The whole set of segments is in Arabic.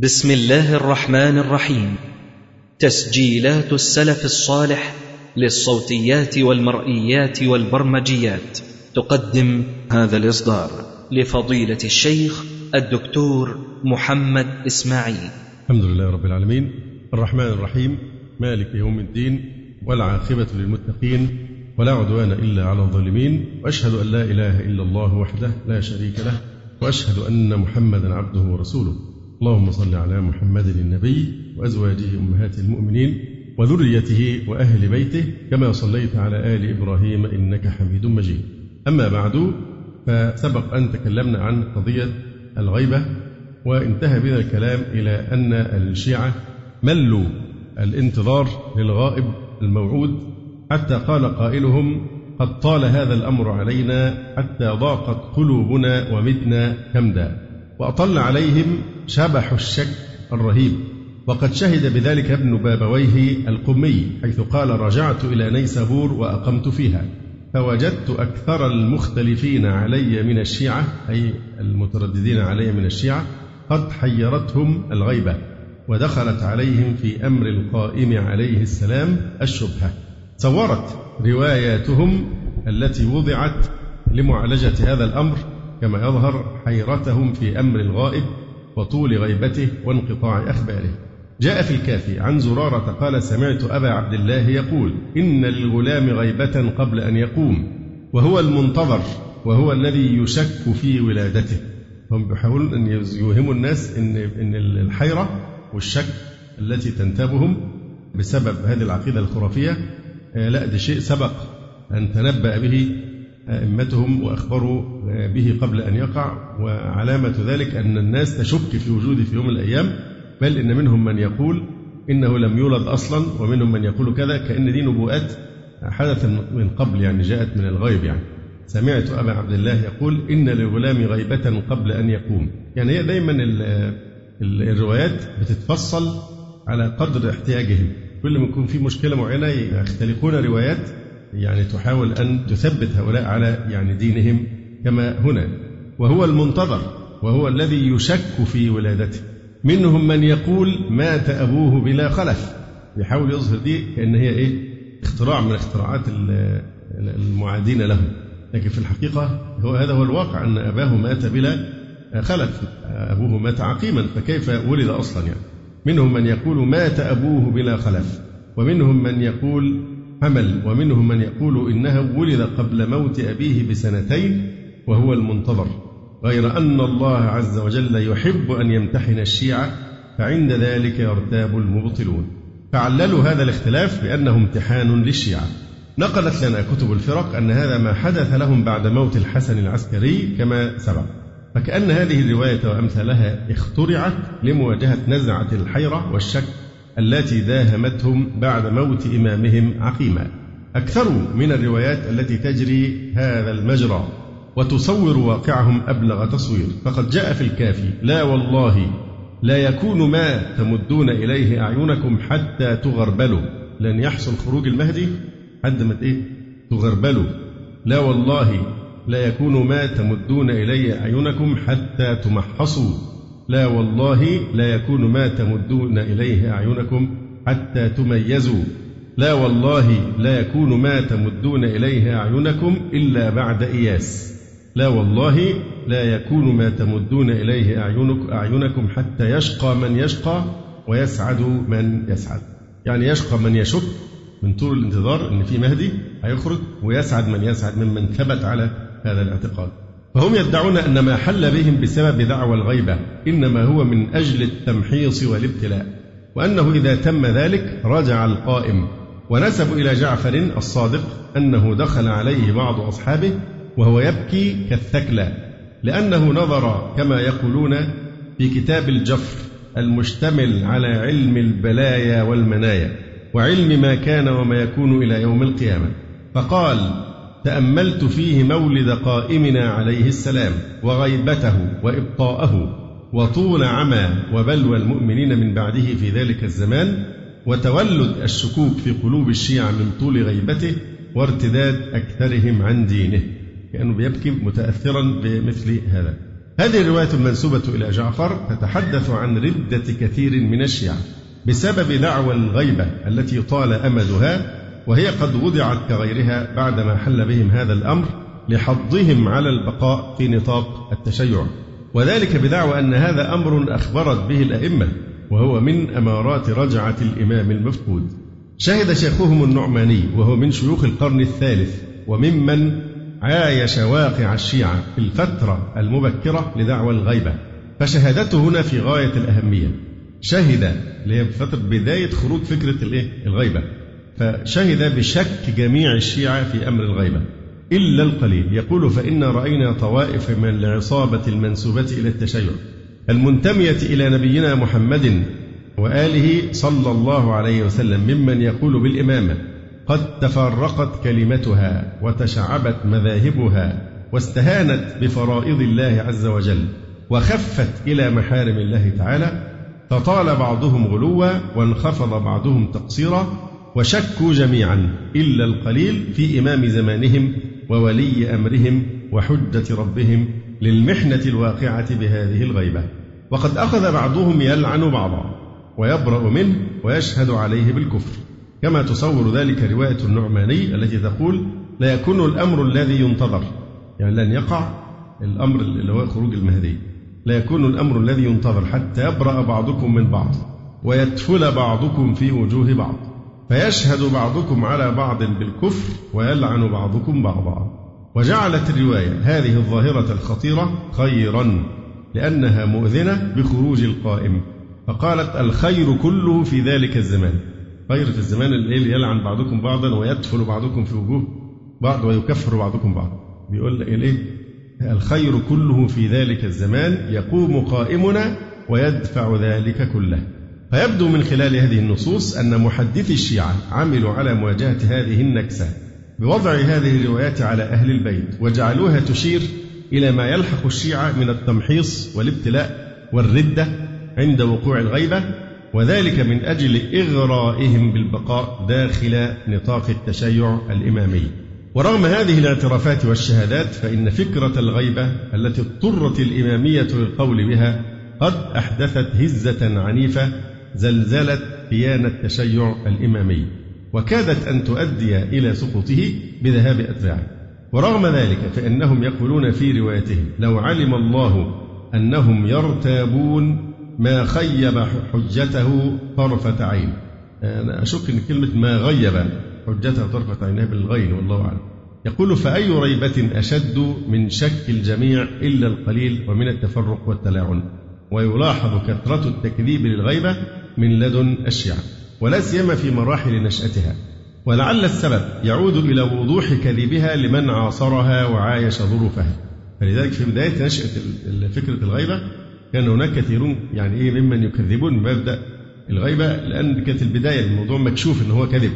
بسم الله الرحمن الرحيم. تسجيلات السلف الصالح للصوتيات والمرئيات والبرمجيات. تقدم هذا الإصدار لفضيلة الشيخ الدكتور محمد إسماعيل. الحمد لله رب العالمين. الرحمن الرحيم. مالك يوم الدين. والعاقبه للمتقين. ولا عدوان إلا على الظالمين. وأشهد أن لا إله إلا الله وحده لا شريك له. وأشهد أن محمدا عبده ورسوله. اللهم صل على محمد النبي وأزواجه أمهات المؤمنين وذريته وأهل بيته كما صليت على آل إبراهيم إنك حميد مجيد. أما بعد فسبق أن تكلمنا عن قضية الغيبة وانتهى بنا الكلام إلى أن الشيعة ملوا الانتظار للغائب الموعود حتى قال قائلهم قد طال هذا الأمر علينا حتى ضاقت قلوبنا ومتنا كمدا وأطل عليهم شبح الشك الرهيب. وقد شهد بذلك ابن بابويه القمي حيث قال رجعت إلى نيسابور وأقمت فيها. فوجدت أكثر المختلفين علي من الشيعة أي المترددين علي من الشيعة قد حيرتهم الغيبة ودخلت عليهم في أمر القائم عليه السلام الشبهة. صورت رواياتهم التي وضعت لمعالجة هذا الأمر كما يظهر حيرتهم في أمر الغائب وطول غيبته وانقطاع أخباره. جاء في الكافي عن زرارة قال سمعت أبا عبد الله يقول إن للغلام غيبة قبل أن يقوم وهو المنتظر وهو الذي يشك في ولادته. هم بيحاولون أن يوهموا الناس إن إن الحيرة والشك التي تنتابهم بسبب هذه العقيدة الخرافية لا ده شيء سبق أن تنبأ به أئمتهم وأخبروا به قبل أن يقع. وعلامة ذلك أن الناس تشك في وجوده في يوم الأيام بل إن منهم من يقول إنه لم يولد أصلا ومنهم من يقول كذا كأن دي نبوءات حدثت من قبل يعني جاءت من الغيب يعني. سمعت أبا عبد الله يقول إن للغلام غيبة قبل أن يقوم. يعني هي دايما الروايات بتتفصل على قدر احتياجهم. كل ما يكون في مشكلة معينة يختلقون روايات يعني تحاول أن تثبت هؤلاء على يعني دينهم كما هنا. وهو المنتظر وهو الذي يشك في ولادته. منهم من يقول مات أبوه بلا خلف يحاول يظهر دي كأن هي إيه؟ اختراع من اختراعات المعادين له. لكن في الحقيقة هو هذا هو الواقع أن أباه مات بلا خلف. أبوه مات عقيما فكيف ولد أصلا يعني؟ منهم من يقول مات أبوه بلا خلف ومنهم من يقول حمل ومنهم من يقول إنه ولد قبل موت أبيه بسنتين وهو المنتظر. غير أن الله عز وجل يحب أن يمتحن الشيعة فعند ذلك يرتاب المبطلون. فعللوا هذا الاختلاف بأنه امتحان للشيعة. نقلت لنا كتب الفرق أن هذا ما حدث لهم بعد موت الحسن العسكري كما سبق. فكأن هذه الرواية وأمثالها اخترعت لمواجهة نزعة الحيرة والشك التي داهمتهم بعد موت إمامهم عقيما. أكثر من الروايات التي تجري هذا المجرى وتصور واقعهم أبلغ تصوير. فقد جاء في الكافي لا والله لا يكون ما تمدون إليه أعينكم حتى تغربلوا. لن يحصل خروج المهدي؟ حد ما إيه؟ تغربلوا. لا والله لا يكون ما تمدون إليه أعينكم حتى تمحصوا. لا والله لا يكون ما تمدون إليه أعينكم حتى تميزوا. لا والله لا يكون ما تمدون إليه أعينكم إلا بعد إياس. لا والله لا يكون ما تمدون إليه أعينكم حتى يشقى من يشقى ويسعد من يسعد. يعني يشقى من يشك من طول الانتظار إن في مهدي هيخرج ويسعد من يسعد ممن ثبت على هذا الاعتقاد. فهم يدعون أن ما حل بهم بسبب دعوى الغيبة إنما هو من أجل التمحيص والابتلاء وأنه إذا تم ذلك رجع القائم. ونسبوا إلى جعفر الصادق أنه دخل عليه بعض أصحابه وهو يبكي كالثكلى لأنه نظر كما يقولون في كتاب الجفر المشتمل على علم البلايا والمنايا وعلم ما كان وما يكون إلى يوم القيامة. فقال تأملت فيه مولد قائمنا عليه السلام وغيبته وإبطاءه وطول عمى وبلوى المؤمنين من بعده في ذلك الزمان وتولد الشكوك في قلوب الشيعة من طول غيبته وارتداد أكثرهم عن دينه كأنه بيبكي متأثرا بمثل هذا. هذه الرواية المنسوبة إلى جعفر تتحدث عن ردة كثير من الشيعة بسبب دعوى الغيبة التي طال أمدها وهي قد وضعت كغيرها بعدما حل بهم هذا الأمر لحضهم على البقاء في نطاق التشيع. وذلك بدعوى أن هذا أمر أخبرت به الأئمة وهو من أمارات رجعة الإمام المفقود. شهد شيخهم النعماني وهو من شيوخ القرن الثالث وممن عايش واقع الشيعة في الفترة المبكرة لدعوى الغيبة. فشهادته هنا في غاية الأهمية. شهد اللي هي فترة بداية خروج فكرة الإيه؟ الغيبة. فشهد بشك جميع الشيعة في أمر الغيبة إلا القليل. يقول فإنا رأينا طوائف من العصابة المنسوبة إلى التشيع المنتمية إلى نبينا محمد وآله صلى الله عليه وسلم ممن يقول بالإمامة قد تفرقت كلمتها وتشعبت مذاهبها واستهانت بفرائض الله عز وجل وخفت إلى محارم الله تعالى فطال بعضهم غلوا وانخفض بعضهم تقصيرا وشكوا جميعا إلا القليل في إمام زمانهم وولي أمرهم وحجة ربهم للمحنة الواقعة بهذه الغيبة. وقد أخذ بعضهم يلعن بعضا ويبرأ منه ويشهد عليه بالكفر. كما تصور ذلك رواية النعماني التي تقول لا يكون الأمر الذي ينتظر يعني لن يقع الأمر اللي هو خروج المهدي. لا يكون الأمر الذي ينتظر حتى يبرأ بعضكم من بعض ويدفل بعضكم في وجوه بعض. فيشهد بعضكم على بعض بالكفر ويلعن بعضكم بعضا. وجعلت الرواية هذه الظاهرة الخطيرة خيرا لأنها مؤذنة بخروج القائم. فقالت الخير كله في ذلك الزمان. خير في الزمان الليل يلعن بعضكم بعضا ويدفل بعضكم في وجوه بعض ويكفر بعضكم بعض. بيقول لك إيه؟ الخير كله في ذلك الزمان يقوم قائمنا ويدفع ذلك كله. فيبدو من خلال هذه النصوص أن محدثي الشيعة عملوا على مواجهة هذه النكسة بوضع هذه الروايات على أهل البيت وجعلوها تشير إلى ما يلحق الشيعة من التمحيص والابتلاء والردة عند وقوع الغيبة وذلك من أجل إغرائهم بالبقاء داخل نطاق التشيع الإمامي. ورغم هذه الاعترافات والشهادات فإن فكرة الغيبة التي اضطرت الإمامية للقول بها قد أحدثت هزة عنيفة زلزلت كيان التشيع الإمامي وكادت أن تؤدي إلى سقوطه بذهاب أتباعه ورغم ذلك فإنهم يقولون في روايتهم لو علم الله أنهم يرتابون ما خيب حجته طرفة عين. أنا أشك أن كلمة ما غيب حجته طرفة عينها بالغين والله أعلم. يقول فأي ريبة أشد من شك الجميع إلا القليل ومن التفرق والتلاعن؟ ويلاحظ كثرة التكذيب للغيبة من لدن الشيعة ولا سيما في مراحل نشأتها. ولعل السبب يعود إلى وضوح كذبها لمن عاصرها وعايش ظروفها. فلذلك في بداية نشأة فكرة الغيبة كان هناك كثيرون يعني إيه ممن يكذبون بمبدأ الغيبة لأن كانت البداية الموضوع مكشوف أن هو كذب.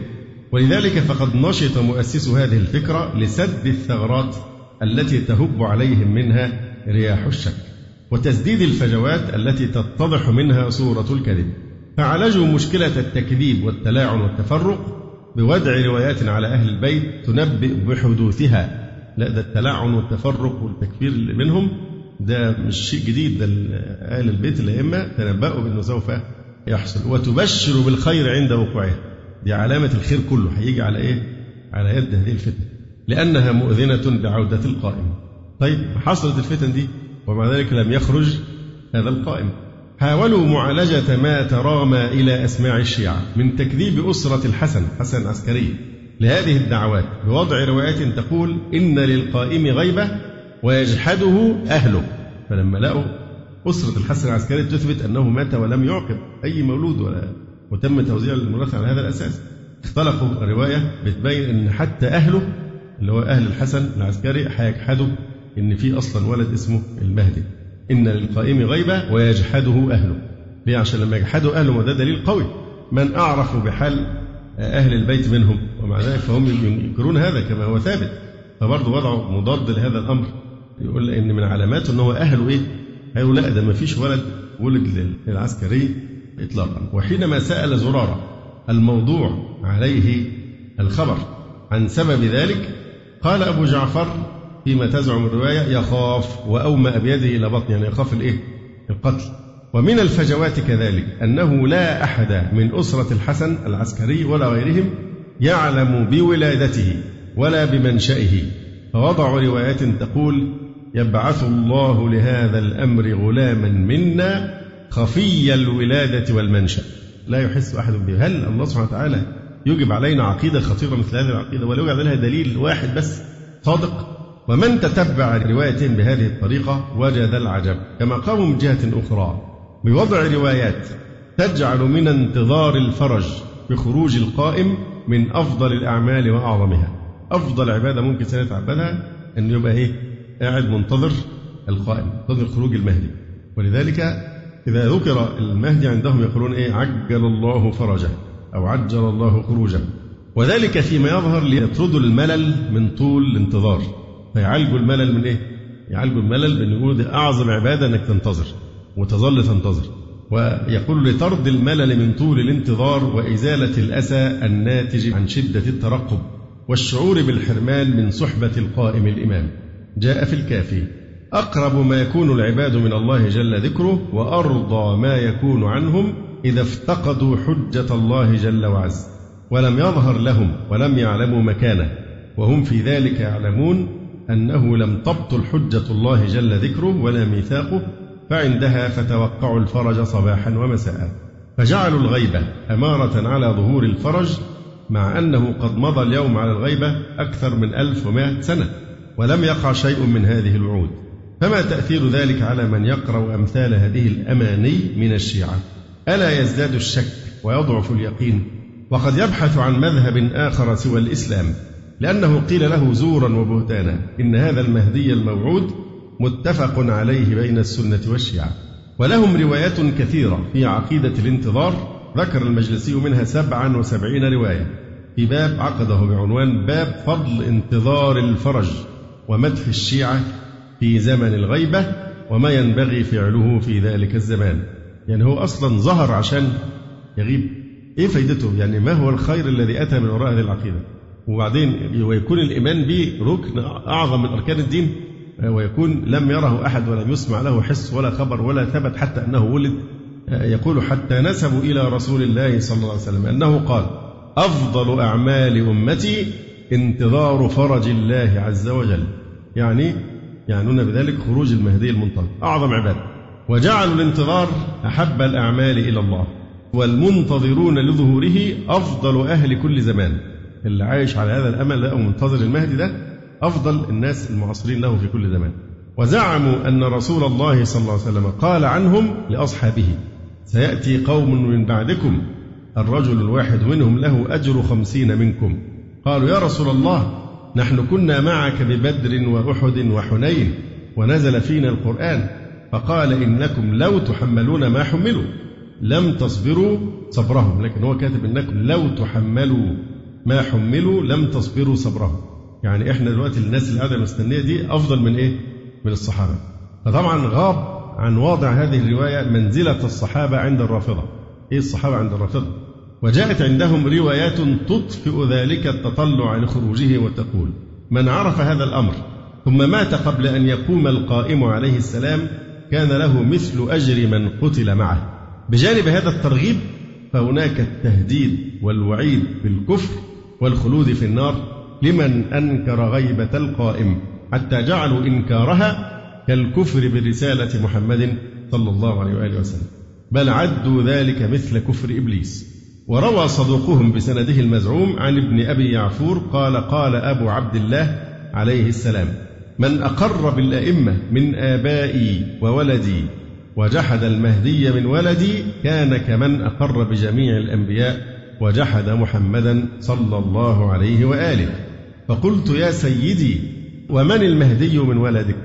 ولذلك فقد نشط مؤسس هذه الفكرة لسد الثغرات التي تهب عليهم منها رياح الشك وتسديد الفجوات التي تتضح منها صورة الكذب. فعالجوا مشكلة التكذيب والتلاعن والتفرق بوضع روايات على أهل البيت تنبئ بحدوثها. لا ده التلاعن والتفرق والتكفير اللي منهم ده مش شيء جديد ده أهل البيت الأئمة تنبأوا بأنه سوف يحصل. وتبشر بالخير عند وقوعه. دي علامة الخير كله. هيجي على إيه؟ على يد هذه الفتنة لأنها مؤذنة بعودة القائم. طيب حصلت الفتن دي ومع ذلك لم يخرج هذا القائم. حاولوا معالجة ما ترامى إلى أسماع الشيعة من تكذيب أسرة الحسن حسن العسكري لهذه الدعوات بوضع روايات تقول إن للقائم غيبة ويجحده أهله. فلما لقوا أسرة الحسن العسكري تثبت أنه مات ولم يعقب أي مولود ولا وتم توزيع الميراث على هذا الأساس. اختلقوا رواية بتبين أن حتى أهله اللي هو أهل الحسن العسكري هيجحدوا إن في أصلا ولد اسمه المهدي. إن للقائم غيبة ويجحده أهله. ليه عشان لما يجحدوا أهله وده دليل قوي. من أعرف بحال أهل البيت منهم ومع ذلك فهم ينكرون هذا كما هو ثابت. فبرضه وضعوا مضاد لهذا الأمر. يقول إن من علاماته أنه أهله إيه؟ قالوا لا ده ما فيش ولد ولد للعسكري إطلاقا. وحينما سأل زرارة الموضوع عليه الخبر عن سبب ذلك قال أبو جعفر فيما تزعم الرواية يخاف وأومأ بيده إلى بطن يعني يخاف الإيه؟ القتل. ومن الفجوات كذلك أنه لا أحد من أسرة الحسن العسكري ولا غيرهم يعلم بولادته ولا بمنشئه. فوضعوا روايات تقول يبعث الله لهذا الأمر غلاما منا خفي الولادة والمنشأ. لا يحس أحد به هل الله سبحانه وتعالى يجب علينا عقيدة خطيرة مثل هذه العقيدة ولا يوجد لها دليل واحد بس صادق؟ ومن تتبع رواية بهذه الطريقة وجد العجب كما قاموا من جهة أخرى بوضع روايات تجعل من انتظار الفرج بخروج القائم من أفضل الأعمال وأعظمها. أفضل عبادة ممكن سنتعبدها أن يبقى إيه؟ قاعد منتظر القائم منتظر خروج المهدي. ولذلك إذا ذكر المهدي عندهم يقولون إيه؟ عجل الله فرجه أو عجل الله خروجه. وذلك فيما يظهر ليطردوا الملل من طول الانتظار. فيعالجوا الملل من إيه؟ يعالجوا الملل بأن يقولوا دي أعظم عبادة أنك تنتظر وتظل تنتظر. ويقول لطرد الملل من طول الانتظار وإزالة الأسى الناتج عن شدة الترقب والشعور بالحرمان من صحبة القائم الإمام. جاء في الكافي أقرب ما يكون العباد من الله جل ذكره وأرضى ما يكون عنهم إذا افتقدوا حجة الله جل وعز. ولم يظهر لهم ولم يعلموا مكانه. وهم في ذلك يعلمون أنه لم تبطل حجة الله جل ذكره ولا ميثاقه فعندها فتوقعوا الفرج صباحا ومساء. فجعلوا الغيبة أمارة على ظهور الفرج مع أنه قد مضى اليوم على الغيبة أكثر من ألف ومائة سنة ولم يقع شيء من هذه الوعود. فما تأثير ذلك على من يقرأ أمثال هذه الأماني من الشيعة؟ ألا يزداد الشك ويضعف اليقين؟ وقد يبحث عن مذهب آخر سوى الإسلام لأنه قيل له زورا وبهتانا إن هذا المهدي الموعود متفق عليه بين السنة والشيعة ولهم روايات كثيرة في عقيدة الانتظار ذكر المجلسي منها سبعا وسبعين رواية في باب عقده بعنوان باب فضل انتظار الفرج ومدح الشيعة في زمن الغيبة وما ينبغي فعله في ذلك الزمان. يعني هو أصلا ظهر عشان يغيب. إيه فايدته؟ يعني ما هو الخير الذي أتى من وراء هذه العقيدة؟ وبعدين ويكون الإيمان به ركن أعظم من أركان الدين ويكون لم يره أحد ولم يسمع له حس ولا خبر ولا ثبت حتى أنه ولد يقول حتى نسبوا إلى رسول الله صلى الله عليه وسلم أنه قال أفضل أعمال أمتي انتظار فرج الله عز وجل. يعني يعنون بذلك خروج المهدي المنتظر أعظم عبادة. وجعلوا الانتظار أحب الأعمال إلى الله. والمنتظرون لظهوره أفضل أهل كل زمان. اللي عايش على هذا الأمل ده أو منتظر المهدي ده أفضل الناس المعاصرين له في كل زمان. وزعموا أن رسول الله صلى الله عليه وسلم قال عنهم لأصحابه سيأتي قوم من بعدكم الرجل الواحد منهم له أجر خمسين منكم. قالوا يا رسول الله نحن كنا معك ببدر وأحد وحنين ونزل فينا القرآن فقال إنكم لو تحملون ما حملوا. لم تصبروا صبرهم لكن هو كاتب إنكم لو تحملوا. ما حملوا لم تصبروا صبرهم. يعني إحنا دلوقتي الناس اللي قاعدة مستنية دي أفضل من إيه؟ من الصحابة. فطبعا غاب عن واضع هذه الرواية منزلة الصحابة عند الرافضة. إيه الصحابة عند الرافضة؟ وجاءت عندهم روايات تطفئ ذلك التطلع لخروجه وتقول من عرف هذا الأمر ثم مات قبل أن يقوم القائم عليه السلام كان له مثل أجر من قتل معه. بجانب هذا الترغيب فهناك التهديد والوعيد بالكفر والخلود في النار لمن أنكر غيبة القائم حتى جعلوا إنكارها كالكفر برسالة محمد صلى الله عليه وآله وسلم. بل عدوا ذلك مثل كفر إبليس. وروى صدوقهم بسنده المزعوم عن ابن أبي يعفور قال قال أبو عبد الله عليه السلام من أقر بالأئمة من آبائي وولدي وجحد المهدي من ولدي كان كمن أقر بجميع الأنبياء وجحد محمدا صلى الله عليه وآله. فقلت يا سيدي ومن المهدي من ولدك؟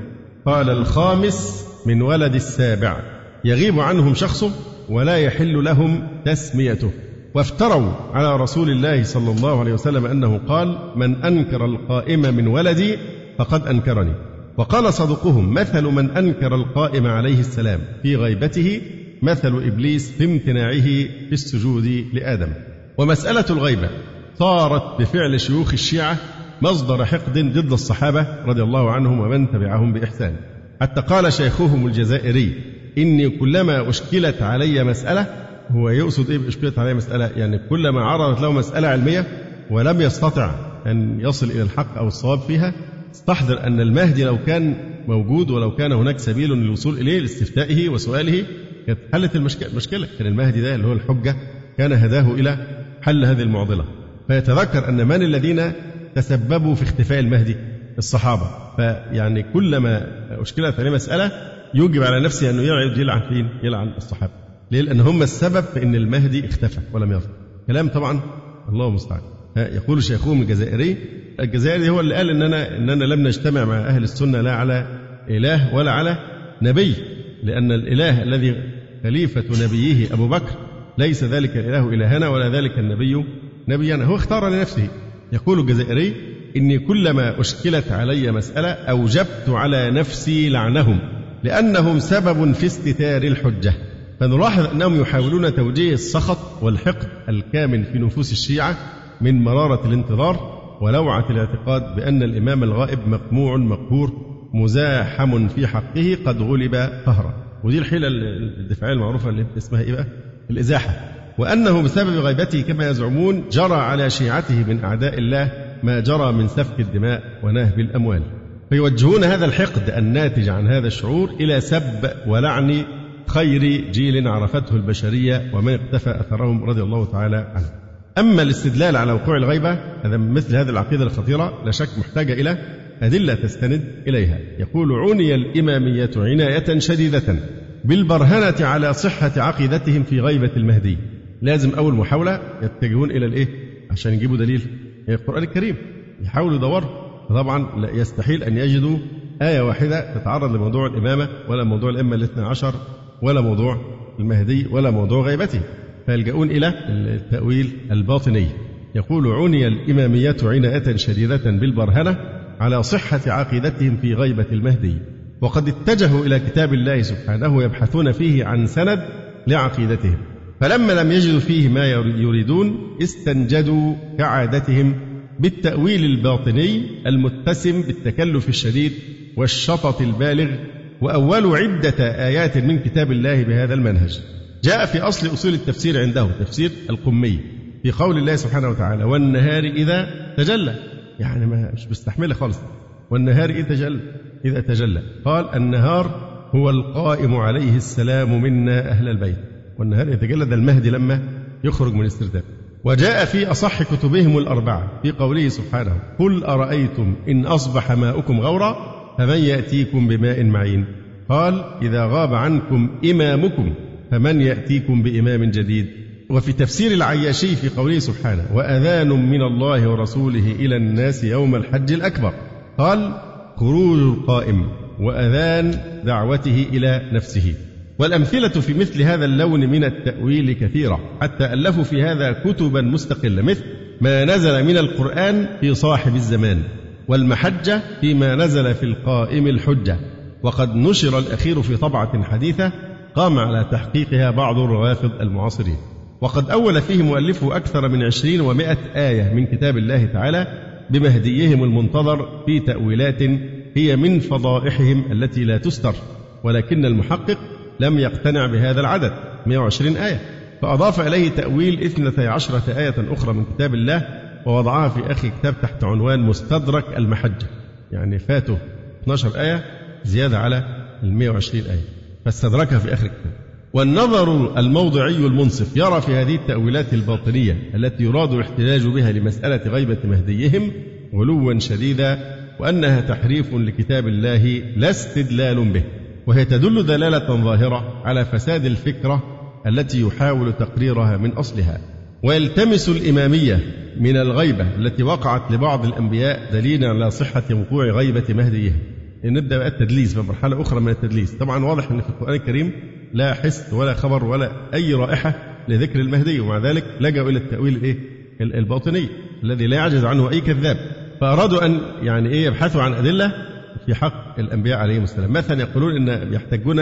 قال الخامس من ولد السابع. يغيب عنهم شخصه ولا يحل لهم تسميته. وافتروا على رسول الله صلى الله عليه وسلم أنه قال من أنكر القائم من ولدي فقد أنكرني. وقال صدقهم مثل من أنكر القائم عليه السلام في غيبته مثل إبليس في امتناعه في السجود لآدم. ومسألة الغيبة صارت بفعل شيوخ الشيعة مصدر حقد ضد الصحابة رضي الله عنهم ومن تبعهم بإحسان. حتى قال شيخهم الجزائري إني كلما أشكلت علي مسألة هو يقصد إيه بأشكلت علي مسألة؟ يعني كلما عرضت له مسألة علمية ولم يستطع أن يصل إلى الحق أو الصواب فيها استحضر أن المهدي لو كان موجود ولو كان هناك سبيل للوصول إليه لاستفتائه وسؤاله كانت حلت المشكلة. كان المهدي ده اللي هو الحجة كان هداه إلى حل هذه المعضلة. فيتذكر أن من الذين تسببوا في اختفاء المهدي؟ الصحابة. فيعني كلما أشكلت عليه مسألة يوجب على نفسه أنه يقعد يلعن فين؟ يلعن الصحابة. ليه؟ لأن هم السبب في أن المهدي اختفى ولم يظهر. كلام طبعا الله المستعان. يقول شيخهم الجزائري الجزائري هو اللي قال اننا اننا لم نجتمع مع أهل السنة لا على إله ولا على نبي لأن الإله الذي خليفة نبيه أبو بكر ليس ذلك الإله إلهنا ولا ذلك النبي نبينا. هو اختار لنفسه. يقول الجزائري إني كلما أشكلت علي مسألة أوجبت على نفسي لعنهم لأنهم سبب في استتار الحجة. فنلاحظ أنهم يحاولون توجيه السخط والحقد الكامن في نفوس الشيعة من مرارة الانتظار ولوعة الاعتقاد بأن الإمام الغائب مقموع مقهور مزاحم في حقه قد غلب قهرا. ودي الحيلة الدفاعية المعروفة اللي اسمها إيه بقى؟ الإزاحة وأنه بسبب غيبته كما يزعمون جرى على شيعته من أعداء الله ما جرى من سفك الدماء ونهب الأموال. فيوجهون هذا الحقد الناتج عن هذا الشعور إلى سب ولعن خير جيل عرفته البشرية ومن اقتفى أثرهم رضي الله تعالى عنه. أما الاستدلال على وقوع الغيبة هذا مثل هذه العقيدة الخطيرة لا شك محتاجة إلى أدلة تستند إليها. يقول عني الإمامية عناية شديدة. بالبرهنة على صحة عقيدتهم في غيبة المهدي. لازم أول محاولة يتجهون إلى الإيه؟ عشان يجيبوا دليل. القرآن الكريم. يحاولوا يدوروا. طبعا لا يستحيل أن يجدوا آية واحدة تتعرض لموضوع الإمامة ولا موضوع الأئمة الاثنى عشر ولا موضوع المهدي ولا موضوع غيبته فيلجؤون إلى التأويل الباطني. يقول عني الإمامية عناية شديدة بالبرهنة على صحة عقيدتهم في غيبة المهدي. وقد اتجهوا إلى كتاب الله سبحانه يبحثون فيه عن سند لعقيدتهم. فلما لم يجدوا فيه ما يريدون استنجدوا كعادتهم بالتأويل الباطني المتسم بالتكلف الشديد والشطط البالغ وأولوا عدة آيات من كتاب الله بهذا المنهج. جاء في أصل أصول التفسير عنده تفسير القمي في قول الله سبحانه وتعالى والنهار إذا تجلى. يعني ما مش مستحملة خالص. والنهار إذا تجلى. إذا تجلى. قال النهار هو القائم عليه السلام منا أهل البيت. والنهار يتجلى ده المهدي لما يخرج من الاسترداد. وجاء في أصح كتبهم الأربعة في قوله سبحانه قل أرأيتم إن أصبح ماؤكم غورا فمن يأتيكم بماء معين؟ قال إذا غاب عنكم إمامكم فمن يأتيكم بإمام جديد. وفي تفسير العياشي في قوله سبحانه وأذان من الله ورسوله إلى الناس يوم الحج الأكبر. قال خروج القائم وأذان دعوته إلى نفسه. والأمثلة في مثل هذا اللون من التأويل كثيرة حتى ألفوا في هذا كتبا مستقلة مثل ما نزل من القرآن في صاحب الزمان والمحجة فيما نزل في القائم الحجة. وقد نشر الأخير في طبعة حديثة قام على تحقيقها بعض الروافض المعاصرين. وقد أول فيه مؤلفه أكثر من عشرين ومائة آية من كتاب الله تعالى بمهديهم المنتظر في تأويلات هي من فضائحهم التي لا تستر ولكن المحقق لم يقتنع بهذا العدد 120 آية. فأضاف إليه تأويل اثنتي عشرة آية أخرى من كتاب الله ووضعها في آخر كتاب تحت عنوان مستدرك المحجة. يعني فاته 12 آية زيادة على ال 120 آية. فاستدركها في آخر الكتاب. والنظر الموضعي المنصف يرى في هذه التأويلات الباطنية التي يراد الاحتجاج بها لمسألة غيبة مهديهم غلوا شديدا وأنها تحريف لكتاب الله لا استدلال به وهي تدل دلالة ظاهرة على فساد الفكرة التي يحاول تقريرها من أصلها. ويلتمس الإمامية من الغيبة التي وقعت لبعض الأنبياء دليلا على صحة وقوع غيبة مهديهم نبدا بقى التدليس في مرحله أخرى من التدليس. طبعا واضح إن في القرآن الكريم لا حس ولا خبر ولا أي رائحة لذكر المهدي ومع ذلك لجأوا إلى التأويل الإيه؟ الباطني الذي لا يعجز عنه أي كذاب. فأرادوا أن يعني إيه؟ يبحثوا عن أدلة في حق الأنبياء عليهم السلام. مثلا يقولون إن يحتجون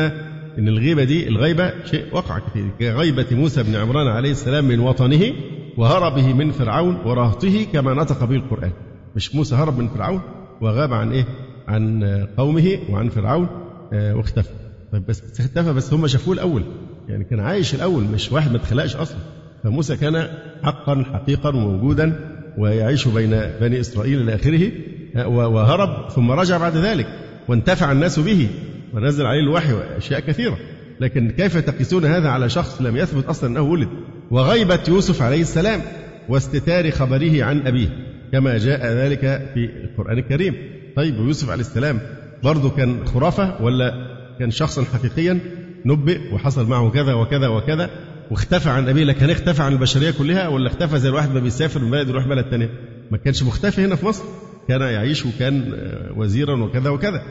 إن الغيبة دي الغيبة شيء وقع كثير. كغيبة موسى بن عمران عليه السلام من وطنه وهربه من فرعون ورهطه كما نطق به القرآن. مش موسى هرب من فرعون وغاب عن إيه؟ عن قومه وعن فرعون آه، واختفى. طيب بس اختفى بس هم شافوه الأول. يعني كان عايش الأول مش واحد ما اتخلقش أصلا. فموسى كان حقا حقيقا وموجودا ويعيش بين بني إسرائيل إلى آخره آه، وهرب ثم رجع بعد ذلك وانتفع الناس به ونزل عليه الوحي وأشياء كثيرة. لكن كيف تقيسون هذا على شخص لم يثبت أصلا أنه ولد؟ وغيبة يوسف عليه السلام واستتار خبره عن أبيه كما جاء ذلك في القرآن الكريم. طيب ويوسف عليه السلام برضه كان خرافة ولا كان شخصا حقيقيا نبئ وحصل معه كذا وكذا وكذا واختفى عن أبيه. لكن اختفى عن البشرية كلها ولا اختفى زي الواحد ما بيسافر من بلد يروح بلد ثانية ما كانش مختفي هنا في مصر. كان يعيش وكان وزيرا وكذا وكذا.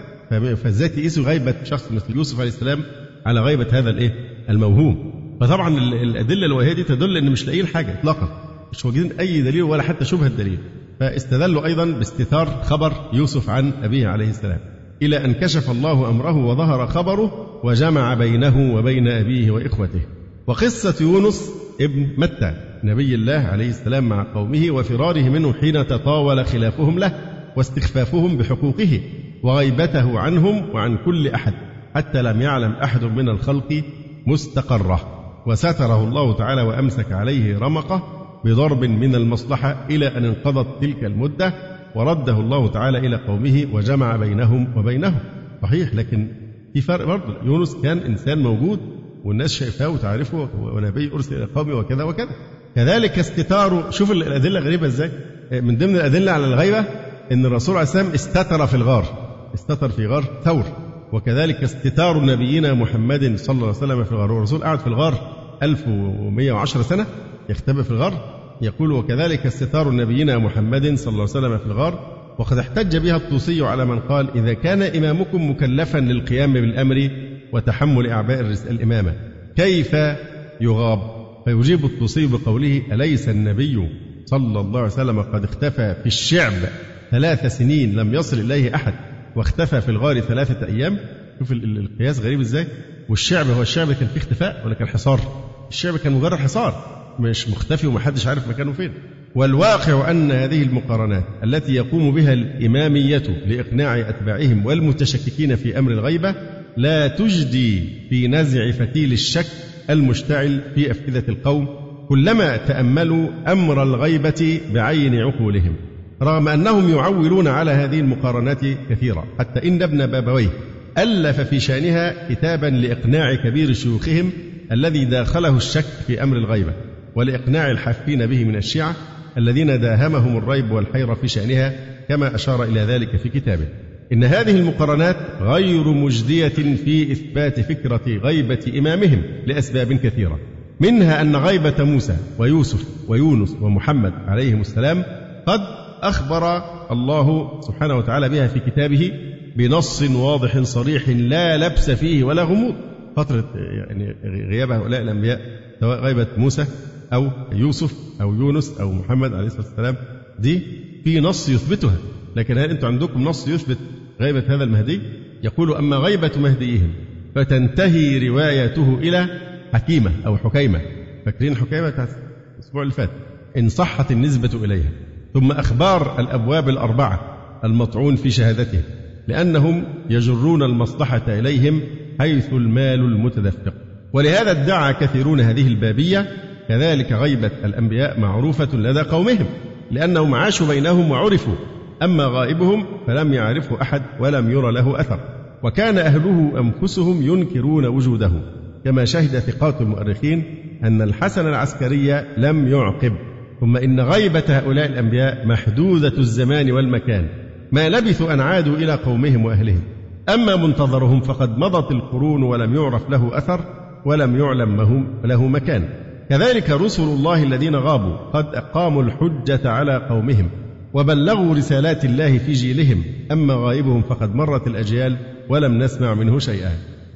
فازاي تقيسوا غيبة شخص مثل يوسف عليه السلام على غيبة هذا الإيه؟ الموهوم. فطبعا الأدلة الوهية دي تدل أن مش لاقيين حاجة إطلاقا. مش موجودين أي دليل ولا حتى شبهة دليل فاستدلوا أيضا باستثار خبر يوسف عن أبيه عليه السلام. إلى أن كشف الله أمره وظهر خبره وجمع بينه وبين أبيه وإخوته. وقصة يونس ابن متى نبي الله عليه السلام مع قومه وفراره منه حين تطاول خلافهم له واستخفافهم بحقوقه وغيبته عنهم وعن كل أحد حتى لم يعلم أحد من الخلق مستقره. وستره الله تعالى وأمسك عليه رمقه بضرب من المصلحة إلى أن انقضت تلك المدة ورده الله تعالى إلى قومه وجمع بينهم وبينه صحيح لكن في فرق برضه. يونس كان إنسان موجود والناس شايفاه وتعرفه ونبي أرسل إلى قومه وكذا وكذا. كذلك استتار شوف الأدلة غريبة إزاي. من ضمن الأدلة على الغيبة أن الرسول عليه السلام استتر في الغار استتر في غار ثور. وكذلك استتار نبينا محمد صلى الله عليه وسلم في الغار. والرسول قعد في الغار 1110 سنة يختبئ في الغار. يقول وكذلك استتار نبينا محمد صلى الله عليه وسلم في الغار وقد احتج بها الطوسي على من قال إذا كان إمامكم مكلفا للقيام بالأمر وتحمل أعباء الإمامة كيف يغاب؟ فيجيب الطوسي بقوله أليس النبي صلى الله عليه وسلم قد اختفى في الشعب ثلاث سنين لم يصل إليه أحد واختفى في الغار ثلاثة أيام؟ شوف القياس غريب إزاي. والشعب هو الشعب كان فيه اختفاء ولا كان حصار؟ الشعب كان مجرد حصار. مش مختفي ومحدش عارف مكانه فين. والواقع أن هذه المقارنات التي يقوم بها الإمامية لإقناع أتباعهم والمتشككين في أمر الغيبة لا تجدي في نزع فتيل الشك المشتعل في أفئدة القوم كلما تأملوا أمر الغيبة بعين عقولهم رغم أنهم يعولون على هذه المقارنات كثيرا حتى إن ابن بابويه ألف في شأنها كتابا لإقناع كبير شيوخهم الذي داخله الشك في أمر الغيبة. ولإقناع الحافين به من الشيعة الذين داهمهم الريب والحيرة في شأنها كما أشار إلى ذلك في كتابه. إن هذه المقارنات غير مجدية في إثبات فكرة غيبة إمامهم لأسباب كثيرة. منها أن غيبة موسى ويوسف ويونس ومحمد عليهم السلام قد أخبر الله سبحانه وتعالى بها في كتابه بنص واضح صريح لا لبس فيه ولا غموض. فترة يعني غياب هؤلاء الأنبياء سواء غيبة موسى أو يوسف أو يونس أو محمد عليه الصلاة والسلام دي في نص يثبتها. لكن هل أنتم عندكم نص يثبت غيبة هذا المهدي؟ يقول أما غيبة مهديهم فتنتهي روايته إلى حكيمة أو حكيمة. فاكرين حكيمة الأسبوع اللي فات؟ إن صحت النسبة إليها. ثم أخبار الأبواب الأربعة المطعون في شهادتهم لأنهم يجرون المصلحة إليهم حيث المال المتدفق. ولهذا ادعى كثيرون هذه البابية كذلك غيبة الأنبياء معروفة لدى قومهم لأنهم عاشوا بينهم وعرفوا. أما غائبهم فلم يعرفه أحد ولم ير له أثر. وكان أهله أنفسهم ينكرون وجوده. كما شهد ثقات المؤرخين أن الحسن العسكري لم يعقب. ثم إن غيبة هؤلاء الأنبياء محدودة الزمان والمكان. ما لبثوا أن عادوا إلى قومهم وأهلهم. أما منتظرهم فقد مضت القرون ولم يعرف له أثر ولم يعلم له مكان. كذلك رسل الله الذين غابوا قد أقاموا الحجة على قومهم وبلغوا رسالات الله في جيلهم أما غائبهم فقد مرت الأجيال ولم نسمع منه شيئا.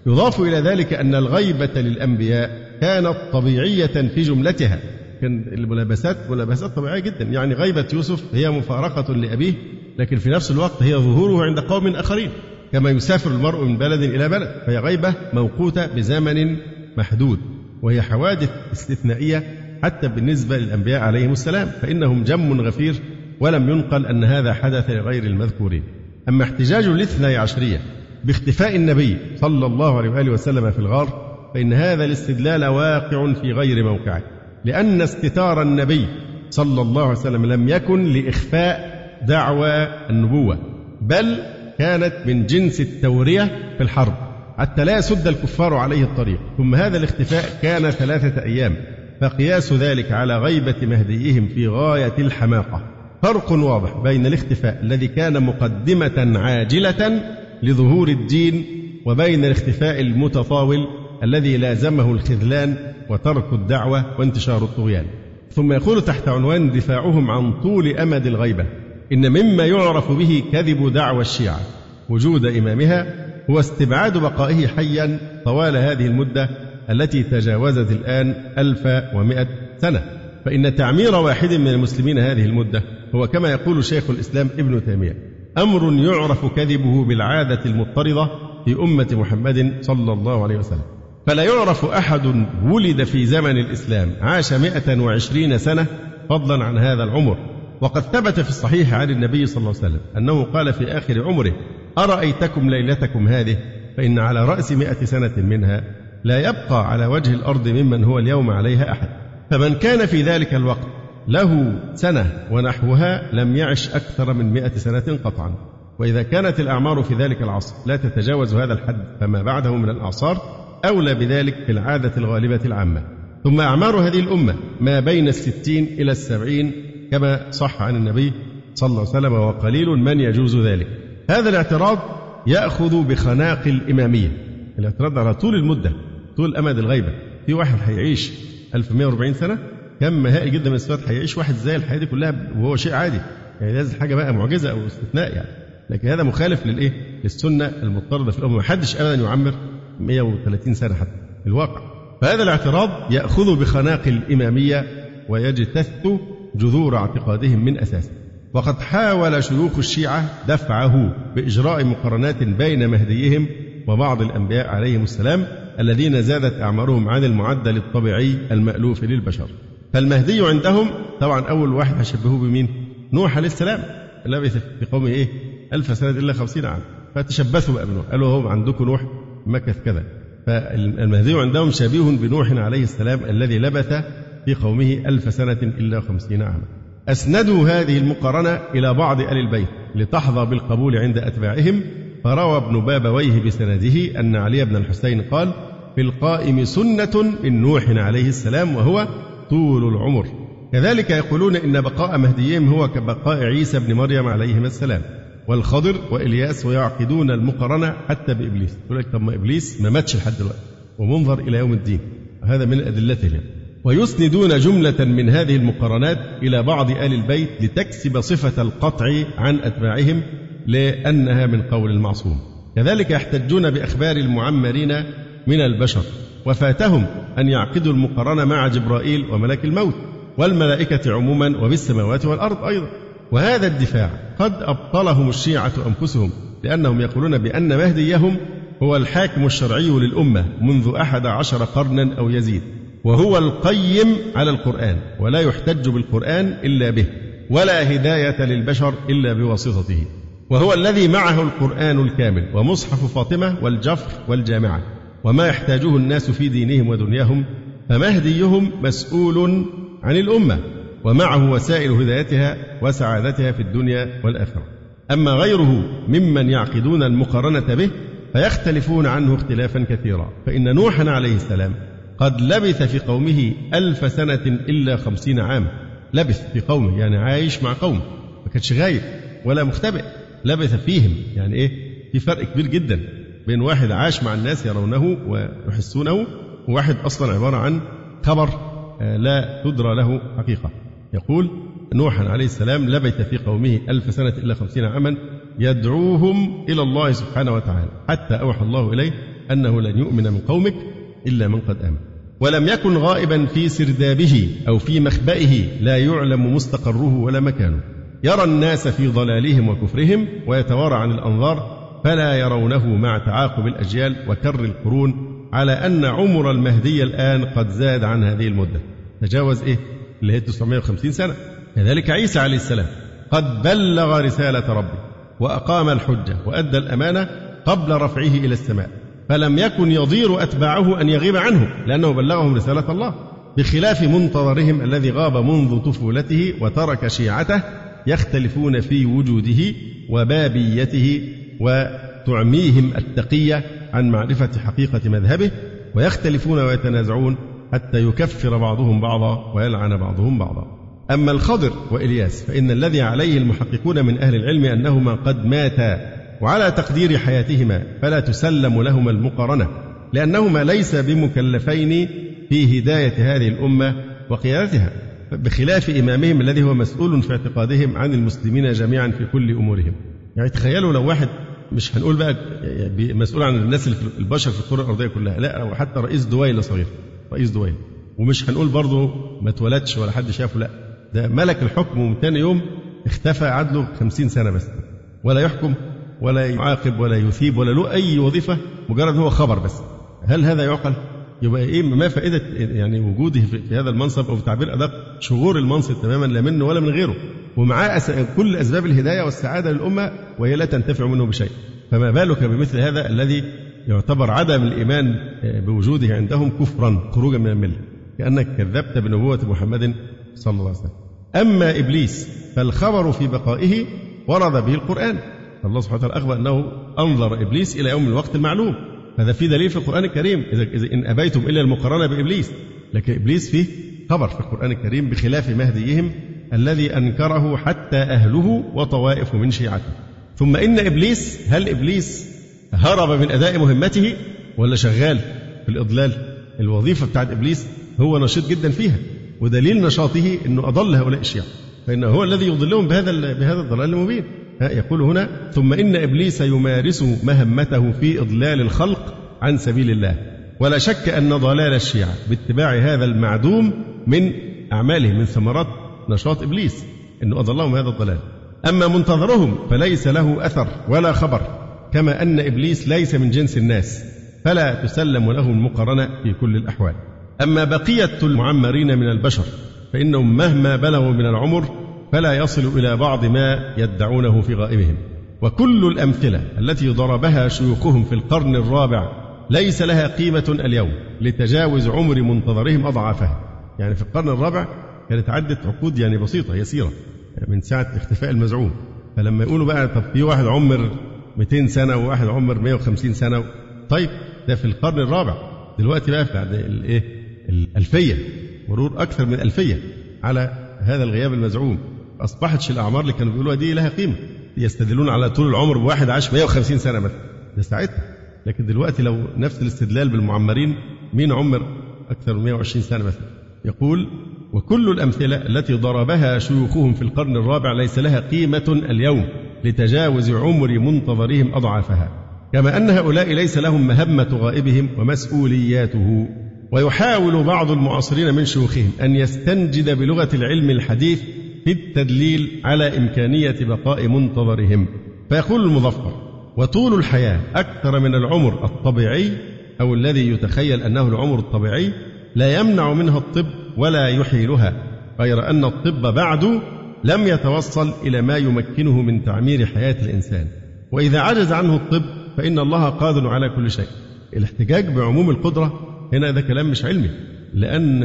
يضاف إلى ذلك أن الغيبة للأنبياء كانت طبيعية في جملتها. كان الملابسات ملابسات طبيعية جدا. يعني غيبة يوسف هي مفارقة لأبيه لكن في نفس الوقت هي ظهوره عند قوم آخرين كما يسافر المرء من بلد إلى بلد. فهي غيبة موقوتة بزمن محدود. وهي حوادث استثنائية حتى بالنسبة للأنبياء عليهم السلام فإنهم جم غفير ولم ينقل أن هذا حدث لغير المذكورين. أما احتجاج الاثني عشرية باختفاء النبي صلى الله عليه وآله وسلم في الغار فإن هذا الاستدلال واقع في غير موقعه لأن استتار النبي صلى الله عليه وسلم لم يكن لإخفاء دعوى النبوة بل كانت من جنس التورية في الحرب. حتى لا يسد الكفار عليه الطريق. ثم هذا الاختفاء كان ثلاثة أيام فقياس ذلك على غيبة مهديهم في غاية الحماقة. فرق واضح بين الاختفاء الذي كان مقدمة عاجلة لظهور الدين وبين الاختفاء المتطاول الذي لازمه الخذلان وترك الدعوة وانتشار الطغيان. ثم يقول تحت عنوان دفاعهم عن طول أمد الغيبة إن مما يعرف به كذب دعوى الشيعة وجود إمامها هو استبعاد بقائه حيا طوال هذه المدة التي تجاوزت الآن 1100 سنة. فإن تعمير واحد من المسلمين هذه المدة هو كما يقول شيخ الإسلام ابن تيمية أمر يعرف كذبه بالعادة المضطردة في أمة محمد صلى الله عليه وسلم. فلا يعرف أحد ولد في زمن الإسلام عاش مئة وعشرين سنة فضلا عن هذا العمر. وقد ثبت في الصحيح عن النبي صلى الله عليه وسلم أنه قال في آخر عمره أرأيتكم ليلتكم هذه؟ فإن على رأس مئة سنة منها لا يبقى على وجه الأرض ممن هو اليوم عليها أحد. فمن كان في ذلك الوقت له سنة ونحوها لم يعش أكثر من مئة سنة قطعا. وإذا كانت الأعمار في ذلك العصر لا تتجاوز هذا الحد فما بعده من الأعصار أولى بذلك في العادة الغالبة العامة. ثم أعمار هذه الأمة ما بين الستين إلى السبعين كما صح عن النبي صلى الله عليه وسلم وقليل من يجوز ذلك. هذا الاعتراض يأخذ بخناق الإمامية. الاعتراض على طول المدة طول أمد الغيبة. في واحد هيعيش 1140 سنة كم هائل جدا من السنوات هيعيش واحد زي الحياة دي كلها وهو شيء عادي. يعني لازم حاجة بقى معجزة أو استثناء يعني. لكن هذا مخالف للإيه؟ للسنة المضطردة في الأمة. ما حدش أبدا يعمر 130 سنة حتى الواقع. فهذا الاعتراض يأخذ بخناق الإمامية ويجتث جذور اعتقادهم من أساسه وقد حاول شيوخ الشيعة دفعه بإجراء مقارنات بين مهديهم وبعض الأنبياء عليهم السلام الذين زادت أعمارهم عن المعدل الطبيعي المألوف للبشر. فالمهدي عندهم طبعا أول واحد هشبهه بمين؟ نوح عليه السلام. لبث في قومه إيه؟ ألف سنة إلا خمسين عام. فتشبثوا بقى بنوح قالوا هم عندكم نوح مكث كذا. فالمهدي عندهم شبيه بنوح عليه السلام الذي لبث في قومه ألف سنة إلا خمسين عاما. أسندوا هذه المقارنة إلى بعض آل البيت لتحظى بالقبول عند أتباعهم. فروى ابن بابويه بسنده أن علي بن الحسين قال في القائم سنة من نوح عليه السلام وهو طول العمر. كذلك يقولون إن بقاء مهديهم هو كبقاء عيسى بن مريم عليهما السلام. والخضر وإلياس ويعقدون المقارنة حتى بإبليس. يقول لك طب ما إبليس ما ماتش لحد دلوقتي ومنظر إلى يوم الدين. هذا من أدلتهم. ويسندون جملة من هذه المقارنات إلى بعض آل البيت لتكسب صفة القطع عن أتباعهم لأنها من قول المعصوم. كذلك يحتجون بأخبار المعمرين من البشر وفاتهم أن يعقدوا المقارنة مع جبرائيل وملك الموت والملائكة عموما وبالسماوات والأرض أيضا. وهذا الدفاع قد أبطلهم الشيعة أنفسهم لأنهم يقولون بأن مهديهم هو الحاكم الشرعي للأمة منذ أحد عشر قرنا أو يزيد. وهو القيم على القرآن ولا يحتج بالقرآن إلا به ولا هداية للبشر إلا بواسطته. وهو الذي معه القرآن الكامل ومصحف فاطمة والجفر والجامعة. وما يحتاجه الناس في دينهم ودنياهم فمهديهم مسؤول عن الأمة. ومعه وسائل هدايتها وسعادتها في الدنيا والآخرة. أما غيره ممن يعقدون المقارنة به فيختلفون عنه اختلافا كثيرا. فإن نوحا عليه السلام قد لبث في قومه ألف سنة إلا خمسين عام. لبث في قومه يعني عايش مع قومه. ما كانش غايب ولا مختبئ. لبث فيهم يعني إيه؟ في فرق كبير جدا بين واحد عاش مع الناس يرونه ويحسونه وواحد أصلا عبارة عن خبر آه، لا تدرى له حقيقة. يقول نوحا عليه السلام لبث في قومه ألف سنة إلا خمسين عاما يدعوهم إلى الله سبحانه وتعالى. حتى أوحى الله إليه أنه لن يؤمن من قومك إلا من قد آمن. ولم يكن غائبا في سردابه أو في مخبئه لا يعلم مستقره ولا مكانه. يرى الناس في ضلالهم وكفرهم ويتوارى عن الأنظار فلا يرونه مع تعاقب الأجيال وكر القرون على أن عمر المهدي الآن قد زاد عن هذه المدة. تجاوز إيه؟ اللي هي 950 سنة. كذلك عيسى عليه السلام قد بلغ رسالة ربه وأقام الحجة وأدى الأمانة قبل رفعه إلى السماء. فلم يكن يضير أتباعه أن يغيب عنه لأنه بلغهم رسالة الله بخلاف منتظرهم الذي غاب منذ طفولته وترك شيعته يختلفون في وجوده وبابيته وتعميهم التقية عن معرفة حقيقة مذهبه ويختلفون ويتنازعون حتى يكفر بعضهم بعضا ويلعن بعضهم بعضا. أما الخضر وإلياس فإن الذي عليه المحققون من أهل العلم أنهما قد ماتا وعلى تقدير حياتهما فلا تسلم لهما المقارنة لأنهما ليس بمكلفين في هداية هذه الأمة وقيادتها بخلاف إمامهم الذي هو مسؤول في اعتقادهم عن المسلمين جميعا في كل أمورهم. يعني تخيلوا لو واحد مش هنقول بقى مسؤول عن الناس اللي في البشر في الكرة الأرضية كلها لا وحتى رئيس دويلة صغير رئيس دويلة ومش هنقول برضه ما اتولدش ولا حد شافه لا ده ملك الحكم ومن ثاني يوم اختفى عدله خمسين سنة بس ولا يحكم ولا يعاقب ولا يثيب ولا له أي وظيفة مجرد هو خبر بس. هل هذا يعقل؟ يبقى إيه ما فائدة يعني وجوده في هذا المنصب أو في تعبير أدق شغور المنصب تماما لا منه ولا من غيره. ومعاه كل أسباب الهداية والسعادة للأمة وهي لا تنتفع منه بشيء. فما بالك بمثل هذا الذي يعتبر عدم الإيمان بوجوده عندهم كفرا خروجا من الملة؟ كأنك كذبت بنبوة محمد صلى الله عليه وسلم. أما إبليس فالخبر في بقائه ورد به القرآن. الله سبحانه وتعالى اخبر أنه أنظر إبليس إلى يوم الوقت المعلوم. هذا في دليل في القرآن الكريم. إذا إن أبيتم إلا المقارنة بإبليس. لكن إبليس فيه خبر في القرآن الكريم بخلاف مهديهم الذي أنكره حتى أهله وطوائف من شيعته. ثم إن إبليس هل إبليس هرب من أداء مهمته ولا شغال في الإضلال؟ الوظيفة بتاعت إبليس هو نشيط جدا فيها. ودليل نشاطه أنه أضل هؤلاء الشيعة. فإنه هو الذي يضلهم بهذا بهذا الضلال المبين. يقول هنا ثم إن إبليس يمارس مهمته في إضلال الخلق عن سبيل الله. ولا شك أن ضلال الشيعة باتباع هذا المعدوم من أعمالهم من ثمرات نشاط إبليس أنه أضلهم هذا الضلال. أما منتظرهم فليس له أثر ولا خبر كما أن إبليس ليس من جنس الناس فلا تسلم له المقارنة في كل الأحوال. أما بقية المعمرين من البشر فإنهم مهما بلغوا من العمر فلا يصل إلى بعض ما يدعونه في غائبهم. وكل الأمثلة التي ضربها شيوخهم في القرن الرابع ليس لها قيمة اليوم لتجاوز عمر منتظرهم أضعافها. يعني في القرن الرابع كانت عدة عقود يعني بسيطة يسيرة من ساعة اختفاء المزعوم. فلما يقولوا بقى طب في واحد عمر 200 سنة وواحد عمر 150 سنة طيب ده في القرن الرابع. دلوقتي بقى بعد الايه الألفية مرور أكثر من ألفية على هذا الغياب المزعوم. أصبحتش الأعمار اللي كانوا بيقولوها دي لها قيمة. يستدلون على طول العمر بواحد عاش 150 سنة مثلا. ده ساعتها. لكن دلوقتي لو نفس الاستدلال بالمعمرين مين عمر أكثر من 120 سنة مثلا؟ يقول وكل الأمثلة التي ضربها شيوخهم في القرن الرابع ليس لها قيمة اليوم لتجاوز عمر منتظرهم أضعافها. كما أن هؤلاء ليس لهم مهمة غائبهم ومسؤولياته. ويحاول بعض المعاصرين من شيوخهم أن يستنجد بلغة العلم الحديث في التدليل على إمكانية بقاء منتظرهم. فيقول المظفر وطول الحياة أكثر من العمر الطبيعي أو الذي يتخيل أنه العمر الطبيعي لا يمنع منها الطب ولا يحيلها غير أن الطب بعد لم يتوصل إلى ما يمكنه من تعمير حياة الإنسان. وإذا عجز عنه الطب فإن الله قادر على كل شيء. الاحتجاج بعموم القدرة هنا ده كلام مش علمي لأن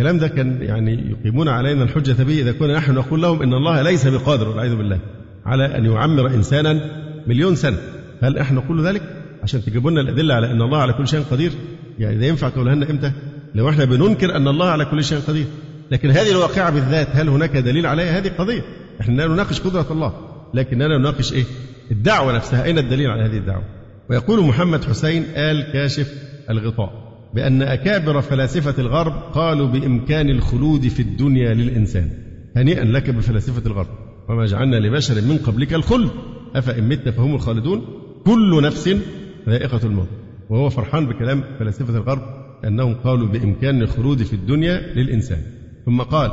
الكلام ده كان يعني يقيمون علينا الحجة به إذا كنا نحن نقول لهم إن الله ليس بقادر والعياذ بالله على أن يعمر إنسانا مليون سنة. هل إحنا نقول ذلك؟ عشان تجيبوا لنا الأدلة على أن الله على كل شيء قدير. يعني ده ينفع تقولها لنا إمتى؟ لو إحنا بننكر أن الله على كل شيء قدير. لكن هذه الواقعة بالذات هل هناك دليل عليها؟ هذه قضية. إحنا لا نناقش قدرة الله لكننا نناقش إيه؟ الدعوة نفسها. أين الدليل على هذه الدعوة؟ ويقول محمد حسين آل كاشف الغطاء. بأن أكابر فلاسفة الغرب قالوا بإمكان الخلود في الدنيا للإنسان. هنيئا لك بفلاسفة الغرب. وما جعلنا لبشر من قبلك الخلد. أفإن مت فهم الخالدون؟ كل نفس ذائقة الموت. وهو فرحان بكلام فلاسفة الغرب أنهم قالوا بإمكان الخلود في الدنيا للإنسان. ثم قال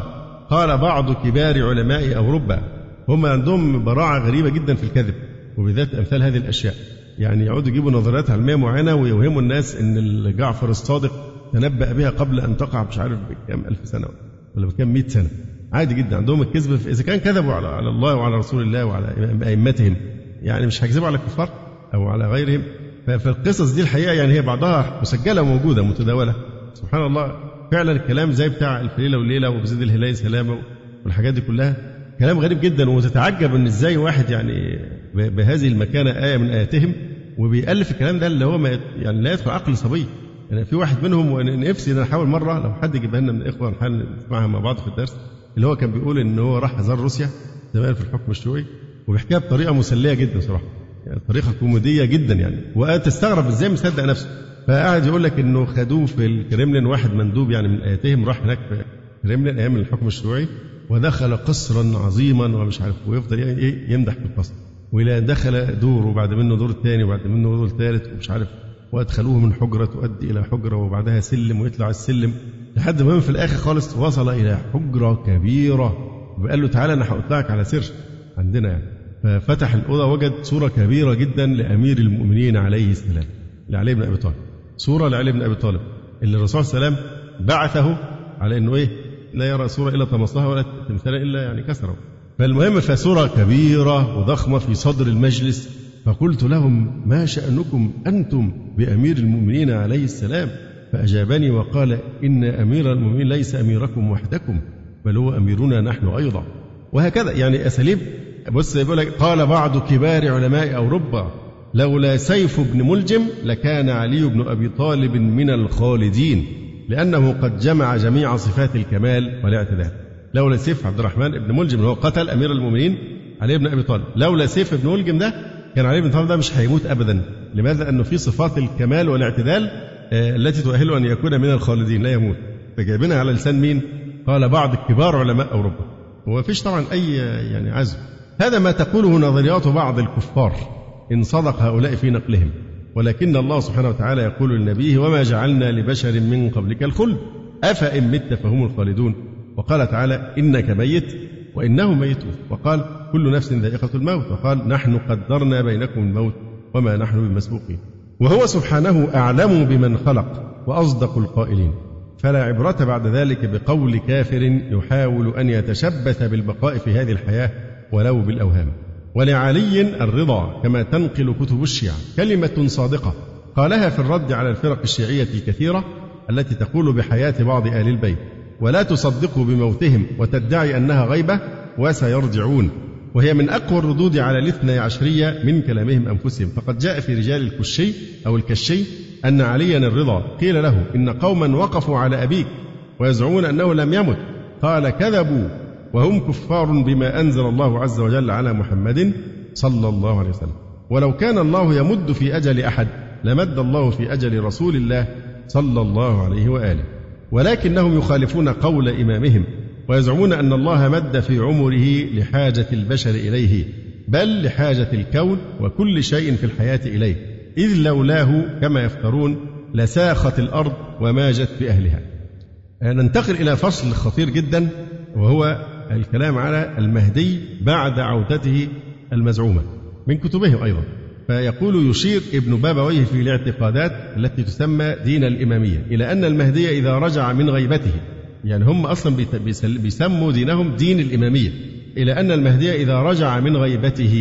قال بعض كبار علماء أوروبا هم عندهم براعة غريبة جدا في الكذب. وبذات أمثال هذه الأشياء. يعني يقعدوا يجيبوا نظريات علمية معينة ويوهموا الناس أن جعفر الصادق تنبأ بها قبل أن تقع مش عارف بكام ألف سنة ولا بكام مئة سنة. عادي جدا عندهم الكذب إذا كان كذبوا على على الله وعلى رسول الله وعلى أئمتهم يعني مش هيكذبوا على الكفار أو على غيرهم. فالقصص دي الحقيقة يعني هي بعضها مسجلة وموجودة متداولة. سبحان الله فعلا الكلام زي بتاع الف ليلة وبزيد الهلال سلامة والحاجات دي كلها كلام غريب جدا وتتعجب إن إزاي واحد يعني بهذه المكانة آية من آياتهم وبيألف الكلام ده اللي هو ما يعني لا يدخل عقل صبي. يعني في واحد منهم ونفسي إن أحاول مرة لو حد يجيبها لنا من الإخوة نحاول نسمعها مع بعض في الدرس اللي هو كان بيقول إن هو راح زار روسيا زمان في الحكم الشيوعي وبيحكيها بطريقة مسلية جدا صراحة. يعني طريقة كوميدية جدا يعني. وتستغرب إزاي مصدق نفسه. فقعد يقول لك إنه خدوه في الكريملين واحد مندوب يعني من آياتهم راح هناك في الكريملين أيام الحكم الشيوعي ودخل قصرا عظيما ومش عارف ويفضل إيه يمدح في القصر وإلى دخل دور وبعد منه دور ثاني وبعد منه دور ثالث ومش عارف وأدخلوه من حجرة تؤدي إلى حجرة وبعدها سلم ويطلع السلم لحد ما في الآخر خالص وصل إلى حجرة كبيرة. وقال له تعالى أنا هطلعك على سر عندنا يعني. ففتح الأوضة وجد صورة كبيرة جدا لأمير المؤمنين عليه السلام لعلي بن أبي طالب. صورة لعلي بن أبي طالب اللي الرسول صلى الله عليه وسلم بعثه على إنه إيه؟ لا يرى صورة إلا طمسها ولا تمثالا إلا يعني كسره. فالمهم فصوره كبيرة وضخمة في صدر المجلس فقلت لهم ما شأنكم أنتم بأمير المؤمنين عليه السلام؟ فأجابني وقال إن أمير المؤمنين ليس أميركم وحدكم بل هو أميرنا نحن أيضا. وهكذا يعني أساليب. بص يقول لك قال بعض كبار علماء أوروبا لولا سيف بن ملجم لكان علي بن أبي طالب من الخالدين لأنه قد جمع جميع صفات الكمال والاعتدال لولا سيف عبد الرحمن بن ملجم هو قتل أمير المؤمنين علي بن أبي طالب. لولا سيف بن ملجم ده كان علي بن طالب ده مش هيموت أبدا. لماذا؟ لأنه في صفات الكمال والاعتدال آه، التي تؤهله أن يكون من الخالدين لا يموت. فجايبينها على لسان مين؟ قال بعض كبار علماء أوروبا. وما فيش طبعا أي يعني عزم هذا ما تقوله نظريات بعض الكفار إن صدق هؤلاء في نقلهم. ولكن الله سبحانه وتعالى يقول لنبيه وما جعلنا لبشر من قبلك الخلد. أفإن مت فهم الخالدون. وقال تعالى إنك ميت وإنهم ميتون وقال كل نفس ذائقة الموت. وقال نحن قدرنا بينكم الموت وما نحن بمسبوقين. وهو سبحانه أعلم بمن خلق وأصدق القائلين. فلا عبرة بعد ذلك بقول كافر يحاول أن يتشبث بالبقاء في هذه الحياة ولو بالأوهام. ولعلي الرضا كما تنقل كتب الشيعة كلمة صادقة قالها في الرد على الفرق الشيعية الكثيرة التي تقول بحياة بعض آل البيت. ولا تصدق بموتهم وتدعي أنها غيبة وسيرجعون. وهي من أقوى الردود على الاثنى عشرية من كلامهم أنفسهم. فقد جاء في رجال الكشي أو الكشي أن عليا الرضا. قيل له إن قوما وقفوا على أبيك ويزعمون أنه لم يمت. قال كذبوا وهم كفار بما أنزل الله عز وجل على محمد صلى الله عليه وسلم. ولو كان الله يمد في أجل أحد لمد الله في أجل رسول الله صلى الله عليه وآله. ولكنهم يخالفون قول إمامهم ويزعمون أن الله مد في عمره لحاجة البشر إليه بل لحاجة الكون وكل شيء في الحياة إليه إذ لولاه كما يفترون لساخت الأرض وماجت بأهلها ننتقل إلى فصل خطير جدا وهو الكلام على المهدي بعد عودته المزعومة من كتبهم أيضا. فيقول يشير ابن بابويه في الاعتقادات التي تسمى دين الإمامية إلى أن المهدي إذا رجع من غيبته يعني هم أصلا بيسموا دينهم دين الإمامية إلى أن المهدي إذا رجع من غيبته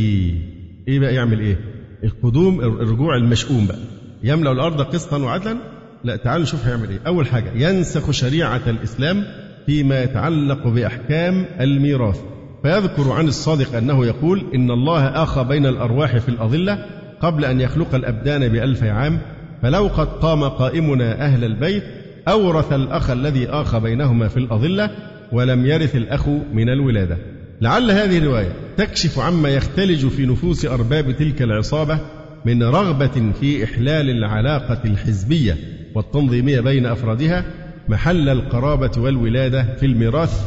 إيه بقى يعمل إيه؟ القدوم الرجوع المشؤوم بقى. يملأ الأرض قسطا وعدلا؟ لا تعالوا نشوف هيعمل إيه. أول حاجة ينسخ شريعة الإسلام فيما يتعلق بأحكام الميراث. فيذكر عن الصادق أنه يقول إن الله آخى بين الأرواح في الأظلة قبل أن يخلق الأبدان بألف عام فلو قد قام قائمنا أهل البيت أورث الأخ الذي آخى بينهما في الأظلة ولم يرث الأخ من الولادة. لعل هذه الرواية تكشف عما يختلج في نفوس أرباب تلك العصابة من رغبة في إحلال العلاقة الحزبية والتنظيمية بين أفرادها محل القرابة والولادة في الميراث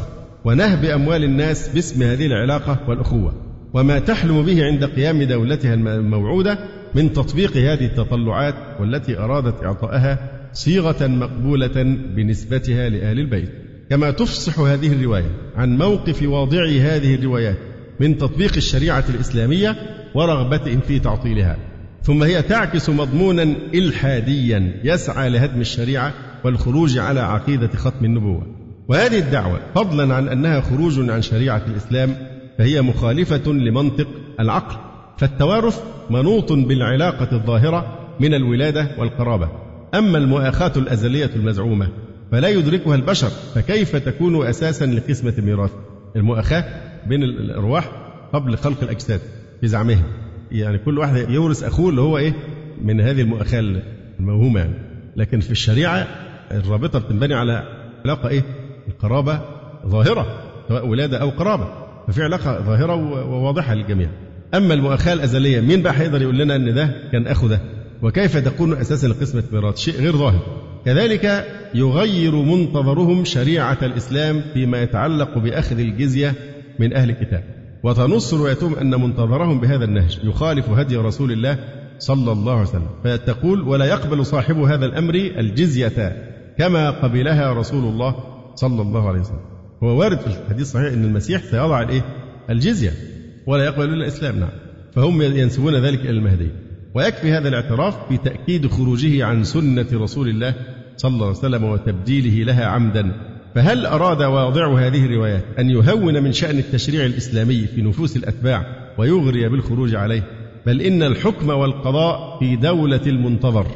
ونهب أموال الناس باسم هذه العلاقة والأخوة. وما تحلم به عند قيام دولتها الموعودة من تطبيق هذه التطلعات والتي أرادت إعطائها صيغة مقبولة بنسبتها لأهل البيت. كما تفصح هذه الرواية عن موقف واضعي هذه الروايات من تطبيق الشريعة الإسلامية ورغبتهم في تعطيلها. ثم هي تعكس مضمونا إلحاديا يسعى لهدم الشريعة والخروج على عقيدة ختم النبوة. وهذه الدعوة فضلا عن أنها خروج عن شريعة الإسلام فهي مخالفة لمنطق العقل فالتوارث منوط بالعلاقة الظاهرة من الولادة والقرابة. أما المؤاخاة الأزلية المزعومة فلا يدركها البشر فكيف تكون أساسا لقسمة الميراث؟ المؤاخاة بين الأرواح قبل خلق الأجساد في زعمهم. يعني كل واحد يورث أخوه اللي هو إيه؟ من هذه المؤاخاة الموهومة. يعني لكن في الشريعة الرابطة بتنبني على علاقة إيه؟ القرابة ظاهرة سواء ولادة أو قرابة. ففي علاقة ظاهرة وواضحة للجميع. أما المؤاخاة الأزلية مين بقى هيقدر يقول لنا إن ده كان أخو ده؟ وكيف تكون أساسا لقسمة ميراث؟ شيء غير ظاهر. كذلك يغير منتظرهم شريعة الإسلام فيما يتعلق بأخذ الجزية من أهل الكتاب. وتنص روايتهم أن منتظرهم بهذا النهج. يخالف هدي رسول الله صلى الله عليه وسلم. فتقول ولا يقبل صاحب هذا الأمر الجزية كما قبلها رسول الله صلى الله عليه وسلم. هو وارد في الحديث الصحيح أن المسيح سيضع الإيه؟ الجزية ولا يقبل إلا الإسلام نعم. فهم ينسبون ذلك إلى المهدي ويكفي هذا الاعتراف بتأكيد خروجه عن سنة رسول الله صلى الله عليه وسلم وتبديله لها عمدا. فهل أراد واضع هذه الروايات أن يهون من شأن التشريع الإسلامي في نفوس الأتباع ويغري بالخروج عليه؟ بل إن الحكم والقضاء في دولة المنتظر.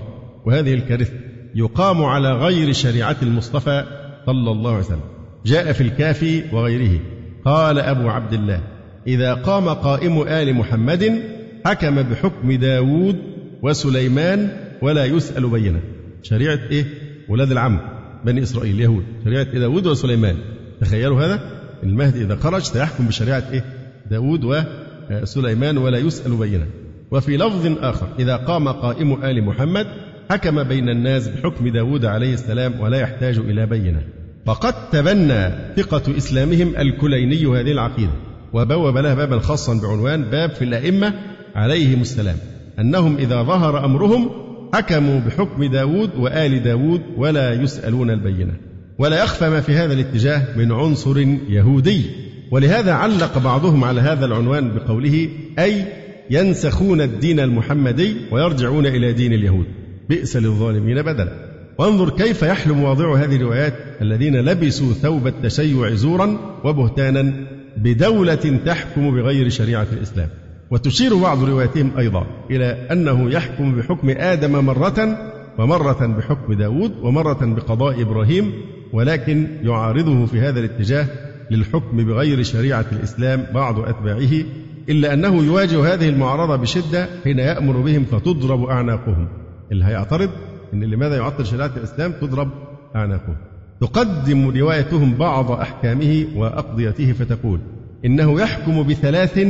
وهذه الكارثة يقام على غير شريعة المصطفى صلى الله عليه وسلم. جاء في الكافي وغيره. قال أبو عبد الله إذا قام قائم آل محمد حكم بحكم داود وسليمان ولا يسأل بينه. شريعة إيه؟ ولاد العم بني إسرائيل اليهود. شريعة داود وسليمان. تخيلوا هذا؟ المهدي إذا خرج سيحكم بشريعة إيه؟ داود وسليمان ولا يسأل بينه. وفي لفظ آخر إذا قام قائم آل محمد حكم بين الناس بحكم داود عليه السلام ولا يحتاج إلى بينة. فقد تبنى ثقة إسلامهم الكليني هذه العقيدة وبوب لها بابا خاصا بعنوان باب في الأئمة عليهم السلام أنهم إذا ظهر أمرهم حكموا بحكم داود وآل داود ولا يسألون البينة ولا يخفى ما في هذا الاتجاه من عنصر يهودي ولهذا علق بعضهم على هذا العنوان بقوله أي ينسخون الدين المحمدي ويرجعون إلى دين اليهود بئس للظالمين بدلا. وانظر كيف يحلم واضع هذه الروايات الذين لبسوا ثوب التشيع زورا وبهتانا بدولة تحكم بغير شريعة الإسلام. وتشير بعض رواياتهم أيضا إلى أنه يحكم بحكم آدم مرة ومرة بحكم داود ومرة بقضاء إبراهيم ولكن يعارضه في هذا الاتجاه للحكم بغير شريعة الإسلام بعض أتباعه إلا أنه يواجه هذه المعارضة بشدة حين يأمر بهم فتضرب أعناقهم. اللي هيعترض أن لماذا يعطل شريعة الإسلام؟ تضرب أعناقهم تقدم روايتهم بعض أحكامه وأقضيته فتقول إنه يحكم بثلاث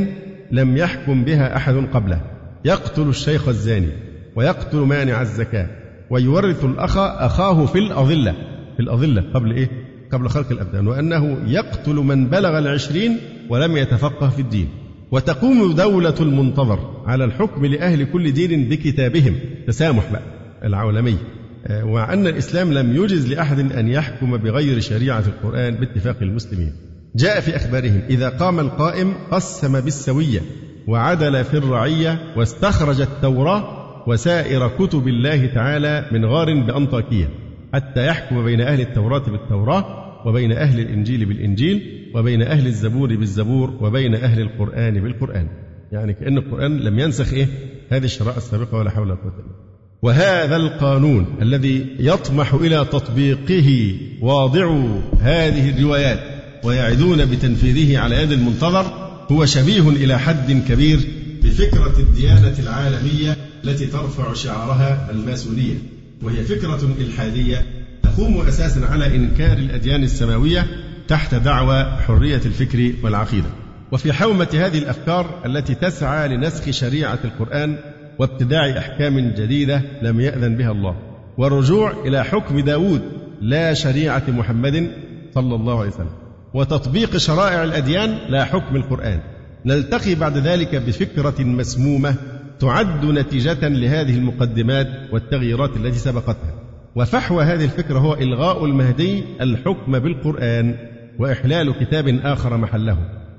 لم يحكم بها أحد قبله. يقتل الشيخ الزاني ويقتل مانع الزكاة ويورث الأخ أخاه في الأظلة. في الأظلة قبل إيه؟ قبل خلق الأبدان. وأنه يقتل من بلغ العشرين ولم يتفقه في الدين. وتقوم دولة المنتظر على الحكم لأهل كل دين بكتابهم. تسامح بقى. العولمي آه، وأن الإسلام لم يجز لأحد أن يحكم بغير شريعة القرآن باتفاق المسلمين. جاء في أخبارهم إذا قام القائم قسم بالسوية وعدل في الرعية واستخرج التوراة وسائر كتب الله تعالى من غار بأنطاكية حتى يحكم بين أهل التوراة بالتوراة وبين أهل الإنجيل بالإنجيل وبين أهل الزبور بالزبور وبين أهل القرآن بالقرآن. يعني كأن القرآن لم ينسخ إيه؟ هذه الشرائع السابقة ولا حول ولا قوة إلا وهذا القانون الذي يطمح إلى تطبيقه واضعو هذه الروايات ويعدون بتنفيذه على يد المنتظر هو شبيه إلى حد كبير بفكرة الديانة العالمية التي ترفع شعارها الماسونية وهي فكرة إلحادية تقوم أساسا على إنكار الأديان السماوية تحت دعوى حرية الفكر والعقيدة. وفي حومة هذه الأفكار التي تسعى لنسخ شريعة القرآن وابتداع أحكام جديدة لم يأذن بها الله. والرجوع إلى حكم داود لا شريعة محمد صلى الله عليه وسلم. وتطبيق شرائع الأديان لا حكم القرآن. نلتقي بعد ذلك بفكرة مسمومة تعد نتيجة لهذه المقدمات والتغييرات التي سبقتها. وفحوى هذه الفكرة هو إلغاء المهدي الحكم بالقرآن وإحلال كتاب آخر محله.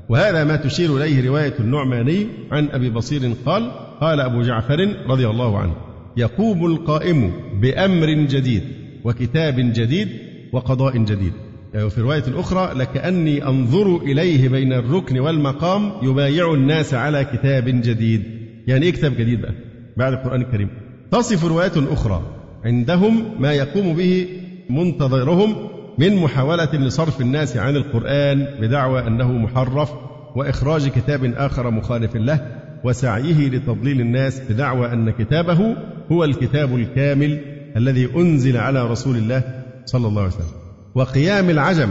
وهذا ما تشير إليه رواية النعماني عن أبي بصير قال قال أبو جعفر رضي الله عنه يقوم القائم بأمر جديد وكتاب جديد وقضاء جديد. وفي رواية أخرى لكأني أنظر إليه بين الركن والمقام يبايع الناس على كتاب جديد. يعني إيه كتاب جديد بقى؟ بعد القرآن الكريم. تصف روايات أخرى عندهم ما يقوم به منتظرهم من محاولة لصرف الناس عن القرآن بدعوى أنه محرف وإخراج كتاب آخر مخالف له. وسعيه لتضليل الناس بدعوى أن كتابه هو الكتاب الكامل الذي أنزل على رسول الله صلى الله عليه وسلم. وقيام العجم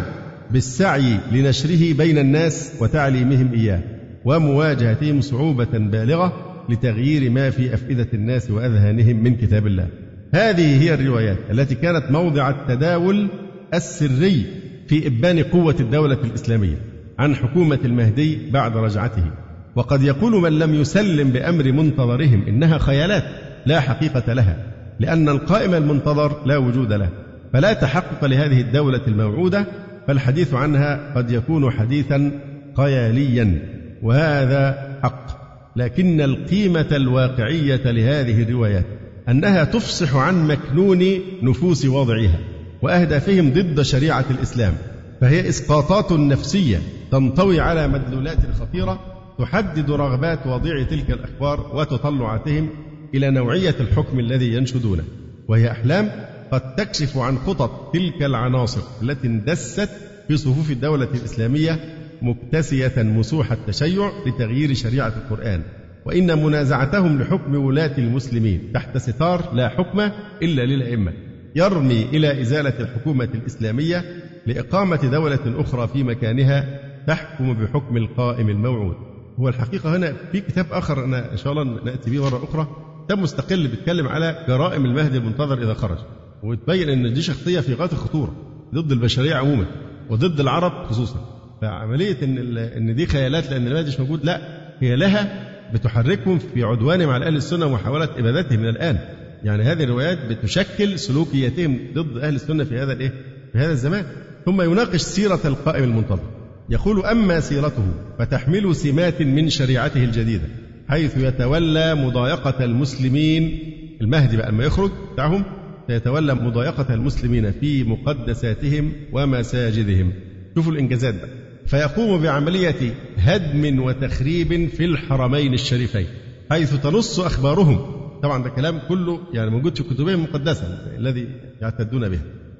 بالسعي لنشره بين الناس وتعليمهم إياه ومواجهتهم صعوبة بالغة لتغيير ما في أفئدة الناس وأذهانهم من كتاب الله. هذه هي الروايات التي كانت موضع التداول السري في إبان قوة الدولة الإسلامية عن حكومة المهدي بعد رجعته. وقد يقول من لم يسلم بأمر منتظرهم إنها خيالات لا حقيقة لها لأن القائم المنتظر لا وجود له فلا تحقق لهذه الدولة الموعودة فالحديث عنها قد يكون حديثا خياليا وهذا حق لكن القيمة الواقعية لهذه الروايات أنها تفصح عن مكنون نفوس واضعيها وأهدافهم ضد شريعة الإسلام فهي إسقاطات نفسية تنطوي على مدلولات خطيرة تحدد رغبات واضعي تلك الأخبار وتطلعاتهم إلى نوعية الحكم الذي ينشدونه وهي أحلام قد تكشف عن خطط تلك العناصر التي اندست في صفوف الدولة الإسلامية مكتسية مسوح التشيع لتغيير شريعة القرآن. وإن منازعتهم لحكم ولاة المسلمين تحت ستار لا حكم إلا للأئمة. يرمي إلى إزالة الحكومة الإسلامية لإقامة دولة أخرى في مكانها تحكم بحكم القائم الموعود. هو الحقيقة هنا في كتاب آخر أنا إن شاء الله نأتي به مرة أخرى كتاب مستقل بيتكلم على جرائم المهدي المنتظر إذا خرج وتبين أن دي شخصية في غاية الخطورة ضد البشرية عموما وضد العرب خصوصا. فعملية إن إن دي خيالات لأن المهدي مش موجود لا هي لها بتحركهم في عدوانهم على أهل السنة ومحاولة إبادتهم من الآن. يعني هذه الروايات بتشكل سلوكياتهم ضد أهل السنة في هذا الإيه؟ في هذا الزمان. ثم يناقش سيرة القائم المنتظر. يقول أما سيرته فتحمل سمات من شريعته الجديدة حيث يتولى مضايقة المسلمين المهدي بقى لما يخرج بتاعهم سيتولى مضايقة المسلمين في مقدساتهم ومساجدهم. شوفوا الإنجازات بقى. فيقوم بعملية هدم وتخريب في الحرمين الشريفين حيث تنص أخبارهم. طبعا ده كلام كله يعني موجود في كتبهم المقدسة الذي يعتدون به.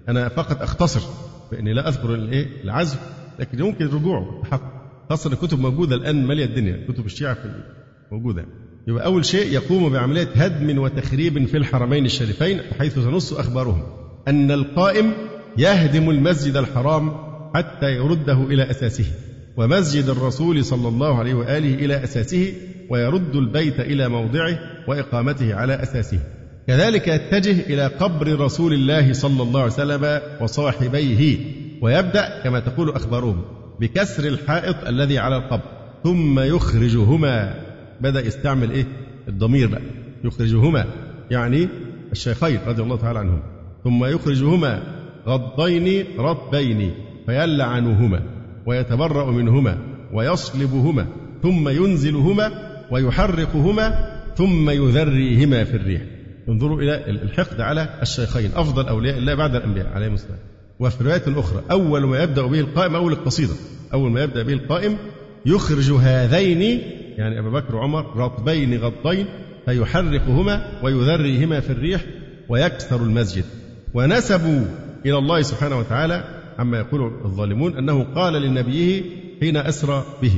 أنا فقط أختصر فإني لا أذكر الإيه؟ العزف لكن يمكن الرجوع. بحق خاصة الكتب موجودة الآن مالية الدنيا كتب الشيعة موجودة. يبقى أول شيء يقوم بعملية هدم وتخريب في الحرمين الشريفين حيث تنص أخبارهم. أن القائم يهدم المسجد الحرام حتى يرده إلى أساسه ومسجد الرسول صلى الله عليه وآله إلى أساسه ويرد البيت إلى موضعه وإقامته على أساسه. كذلك يتجه إلى قبر رسول الله صلى الله عليه وسلم وصاحبيه. ويبدأ كما تقول أخبارهم بكسر الحائط الذي على القبر ثم يخرجهما. بدأ يستعمل إيه؟ الضمير بقى. يخرجهما يعني الشيخين رضي الله تعالى عنهم. ثم يخرجهما غضين رطبين فيلعنهما ويتبرأ منهما ويصلبهما ثم ينزلهما ويحرقهما ثم يذريهما في الريح. انظروا إلى الحقد على الشيخين أفضل أولياء الله بعد الأنبياء عليهم السلام. وفي رواية أخرى أول ما يبدأ به القائم أول القصيدة أول ما يبدأ به القائم يخرج هذين يعني أبا بكر وعمر رطبين غضين فيحرقهما ويذريهما في الريح ويكسر المسجد. ونسبوا إلى الله سبحانه وتعالى عما يقول الظالمون أنه قال لنبيه حين أسرى به.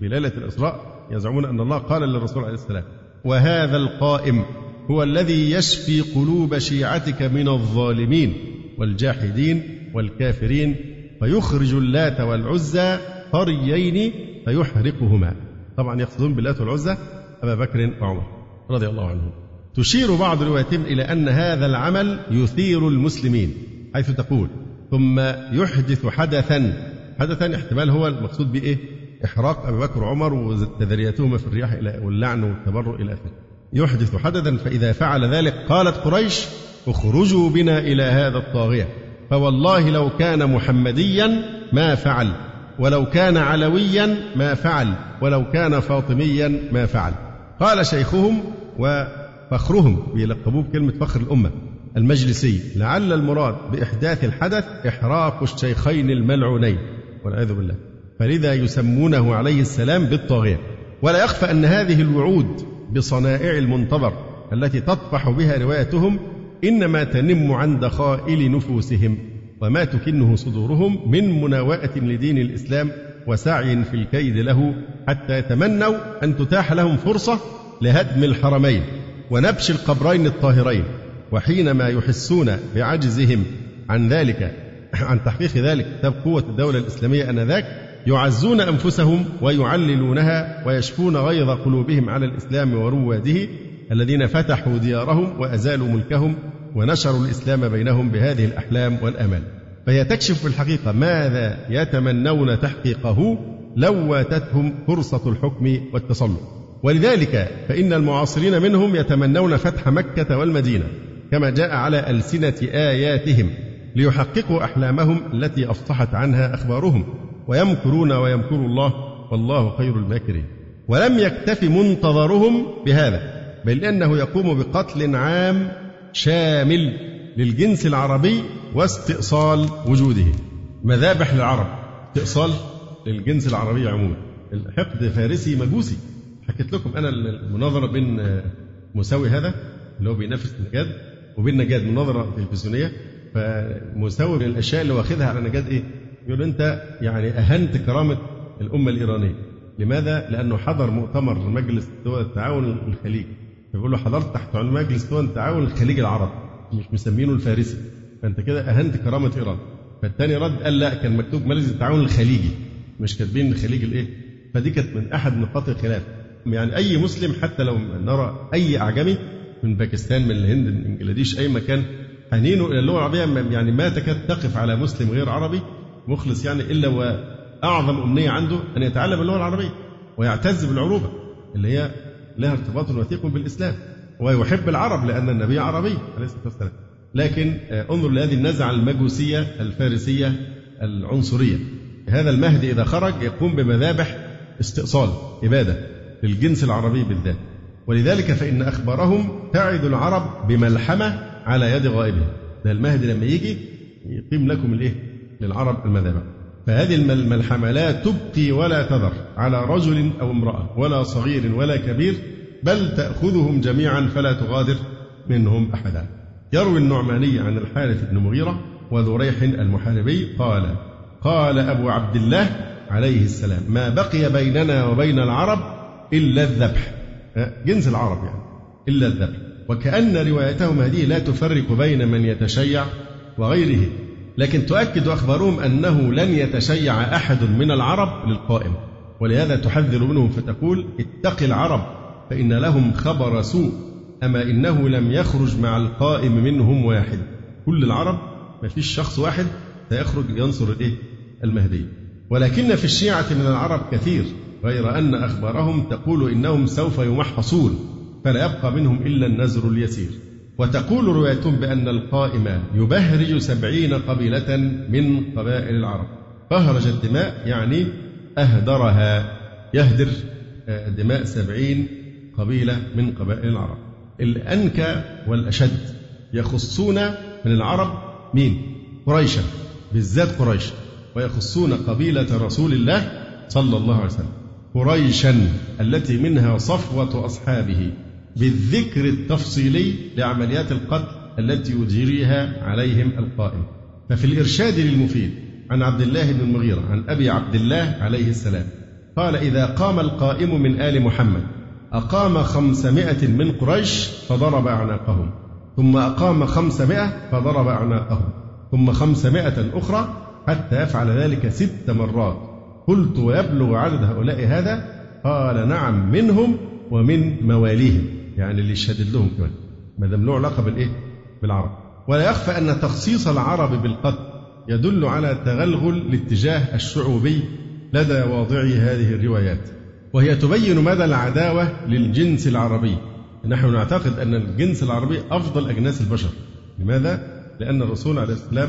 في ليلة الإسراء يزعمون أن الله قال للرسول عليه السلام وهذا القائم هو الذي يشفي قلوب شيعتك من الظالمين. والجاحدين والكافرين فيخرج اللات والعزى طريين فيحرقهما. طبعا يقصدون باللات والعزى أبا بكر وعمر رضي الله عنهم. تشير بعض رواياتهم إلى أن هذا العمل يثير المسلمين حيث تقول ثم يحدث حدثا. حدثا احتمال هو المقصود به إيه؟ إحراق أبي بكر وعمر وتذريتهما في الرياح إلى واللعن والتبرؤ إلى آخره. يحدث حدثا فإذا فعل ذلك قالت قريش اخرجوا بنا إلى هذا الطاغية. فوالله لو كان محمديا ما فعل ولو كان علويا ما فعل ولو كان فاطميا ما فعل. قال شيخهم وفخرهم بيلقبوه بكلمة فخر الأمة المجلسي لعل المراد بإحداث الحدث إحراق الشيخين الملعونين. والعياذ بالله. فلذا يسمونه عليه السلام بالطاغية. ولا يخفى أن هذه الوعود بصنائع المنتظر التي تطفح بها روايتهم إنما تنم عن دخائل نفوسهم وما تكنه صدورهم من مناوئة لدين الإسلام وسعي في الكيد له حتى يتمنوا أن تتاح لهم فرصة لهدم الحرمين ونبش القبرين الطاهرين وحينما يحسون بعجزهم عن ذلك عن تحقيق ذلك كتاب قوة الدولة الإسلامية آنذاك يعزون أنفسهم ويعللونها ويشفون غيظ قلوبهم على الإسلام ورواده الذين فتحوا ديارهم وأزالوا ملكهم ونشروا الإسلام بينهم بهذه الأحلام والآمال فهي تكشف في الحقيقة ماذا يتمنون تحقيقه لو واتتهم فرصة الحكم والتسلط ولذلك فإن المعاصرين منهم يتمنون فتح مكة والمدينة كما جاء على ألسنة آياتهم ليحققوا أحلامهم التي أفصحت عنها أخبارهم. ويمكرون ويمكر الله والله خير الماكرين. ولم يكتف منتظرهم بهذا. بل إنه يقوم بقتل عام شامل للجنس العربي واستئصال وجوده. مذابح للعرب استئصال للجنس العربي عموما. الحقد فارسي مجوسي. حكيت لكم أنا المناظرة بين مساوي هذا اللي هو بينافس نجاد وبين نجاد مناظرة تلفزيونية. فمساوي من الأشياء اللي واخدها على نجاد إيه؟ يقول أنت يعني أهنت كرامة الأمة الإيرانية. لماذا؟ لأنه حضر مؤتمر مجلس دول التعاون الخليجي فبيقول له حضرت تحت عنوان مجلس دول التعاون الخليجي العربي مش مسمينه الفارسي. فأنت كده أهنت كرامة إيران. فالتاني رد قال لا كان مكتوب مجلس التعاون الخليجي. مش كاتبين الخليج الإيه؟ فدي كانت من أحد نقاط الخلاف. يعني أي مسلم حتى لو نرى أي أعجمي من باكستان من الهند من بنجلاديش أي مكان حنينه إلى اللغة العربية. يعني ما تكاد تقف على مسلم غير عربي مخلص يعني إلا وأعظم أمنية عنده أن يتعلم اللغة العربية ويعتز بالعروبة اللي هي لها ارتباط وثيق بالإسلام. ويحب العرب لأن النبي عربي عليه الصلاة والسلام. لكن آه، انظر لهذه النزعة المجوسية الفارسية العنصرية. هذا المهدي إذا خرج يقوم بمذابح استئصال إبادة للجنس العربي بالذات. ولذلك فإن أخبارهم تعد العرب بملحمة على يد غائبهم. ده المهدي لما يجي يقيم لكم الإيه؟ للعرب المذابح. فهذه الملحمة لا تبقي ولا تذر على رجل أو امرأة ولا صغير ولا كبير بل تأخذهم جميعا فلا تغادر منهم أحدا. يروي النعماني عن الحارث بن مغيرة وذو ريح المحاربي قال قال أبو عبد الله عليه السلام ما بقي بيننا وبين العرب إلا الذبح. جنس العرب يعني. إلا الذبح. وكأن روايتهم هذه لا تفرق بين من يتشيع وغيره. لكن تؤكد أخبارهم أنه لن يتشيع أحد من العرب للقائم. ولهذا تحذر منهم فتقول اتق العرب فإن لهم خبر سوء أما إنه لم يخرج مع القائم منهم واحد. كل العرب ما فيش شخص واحد سيخرج ينصر الإيه؟ المهدي. ولكن في الشيعة من العرب كثير غير أن أخبارهم تقول إنهم سوف يمحصون فلا يبقى منهم إلا النزر اليسير. وتقول روايتهم بأن القائم يبهرج سبعين قبيلة من قبائل العرب. بهرج الدماء يعني أهدرها. يهدر آه، دماء سبعين قبيلة من قبائل العرب. الأنكى والأشد يخصون من العرب مين؟ قريشا بالذات قريش ويخصون قبيلة رسول الله صلى الله عليه وسلم. قريشا التي منها صفوة أصحابه. بالذكر التفصيلي لعمليات القتل التي يجريها عليهم القائم. ففي الإرشاد للمفيد عن عبد الله بن المغيرة عن أبي عبد الله عليه السلام قال إذا قام القائم من آل محمد أقام خمسمائة من قريش فضرب أعناقهم ثم أقام خمسمائة فضرب أعناقهم ثم خمسمائة أخرى حتى يفعل ذلك ست مرات. قلت ويبلغ عدد هؤلاء هذا؟ قال نعم منهم ومن مواليهم. يعني اللي يشدد لهم كمان. ما دام له علاقه بالايه؟ بالعرب. ولا يخفى أن تخصيص العرب بالقتل يدل على تغلغل الاتجاه الشعوبي لدى واضعي هذه الروايات. وهي تبين مدى العداوة للجنس العربي. نحن نعتقد أن الجنس العربي أفضل أجناس البشر. لماذا؟ لأن الرسول عليه السلام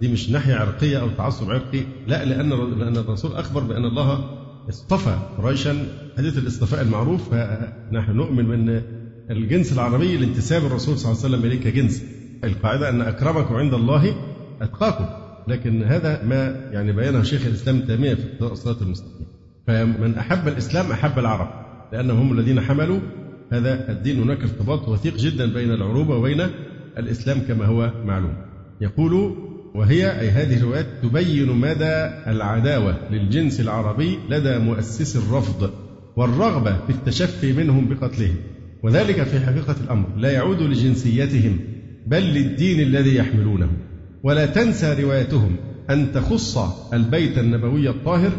دي مش ناحية عرقية أو تعصب عرقي. لا لأن لأن الرسول أخبر بأن الله اصطفى قريشا. حديث الاصطفاء المعروف. فنحن نؤمن بأن الجنس العربي لانتساب الرسول صلى الله عليه وسلم إليه كجنس القاعدة أن أكرمكم عند الله أتقاكم. لكن هذا ما يعني بينه شيخ الإسلام تيمية في الصراط المستقيم فمن أحب الإسلام أحب العرب لأنهم هم الذين حملوا هذا الدين. هناك ارتباط وثيق جدا بين العروبة وبين الإسلام كما هو معلوم. يقول وهي أي هذه الروايات تبين مدى العداوة للجنس العربي لدى مؤسس الرفض والرغبة في التشفي منهم بقتلهم. وذلك في حقيقة الأمر. لا يعود لجنسيتهم بل للدين الذي يحملونه. ولا تنسى روايتهم أن تخص البيت النبوي الطاهر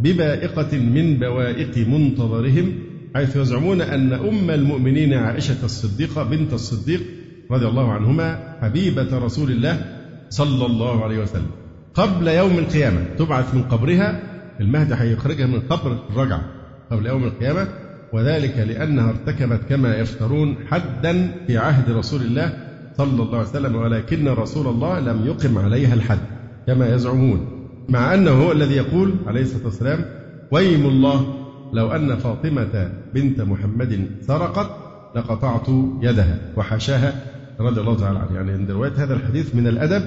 ببائقة من بوائق منتظرهم حيث يزعمون أن أم المؤمنين عائشة الصديقة بنت الصديق رضي الله عنهما حبيبة رسول الله صلى الله عليه وسلم. قبل يوم القيامة تبعث من قبرها المهدي هيخرجها من قبر الرجعة. قبل يوم القيامة وذلك لأنها ارتكبت كما يفترون حدا في عهد رسول الله صلى الله عليه وسلم ولكن رسول الله لم يقم عليها الحد كما يزعمون مع أنه هو الذي يقول عليه الصلاة والسلام ويم الله لو أن فاطمة بنت محمد سرقت لقطعت يدها وحاشاها رضي الله تعالى عنه. يعني عند رواية هذا الحديث من الأدب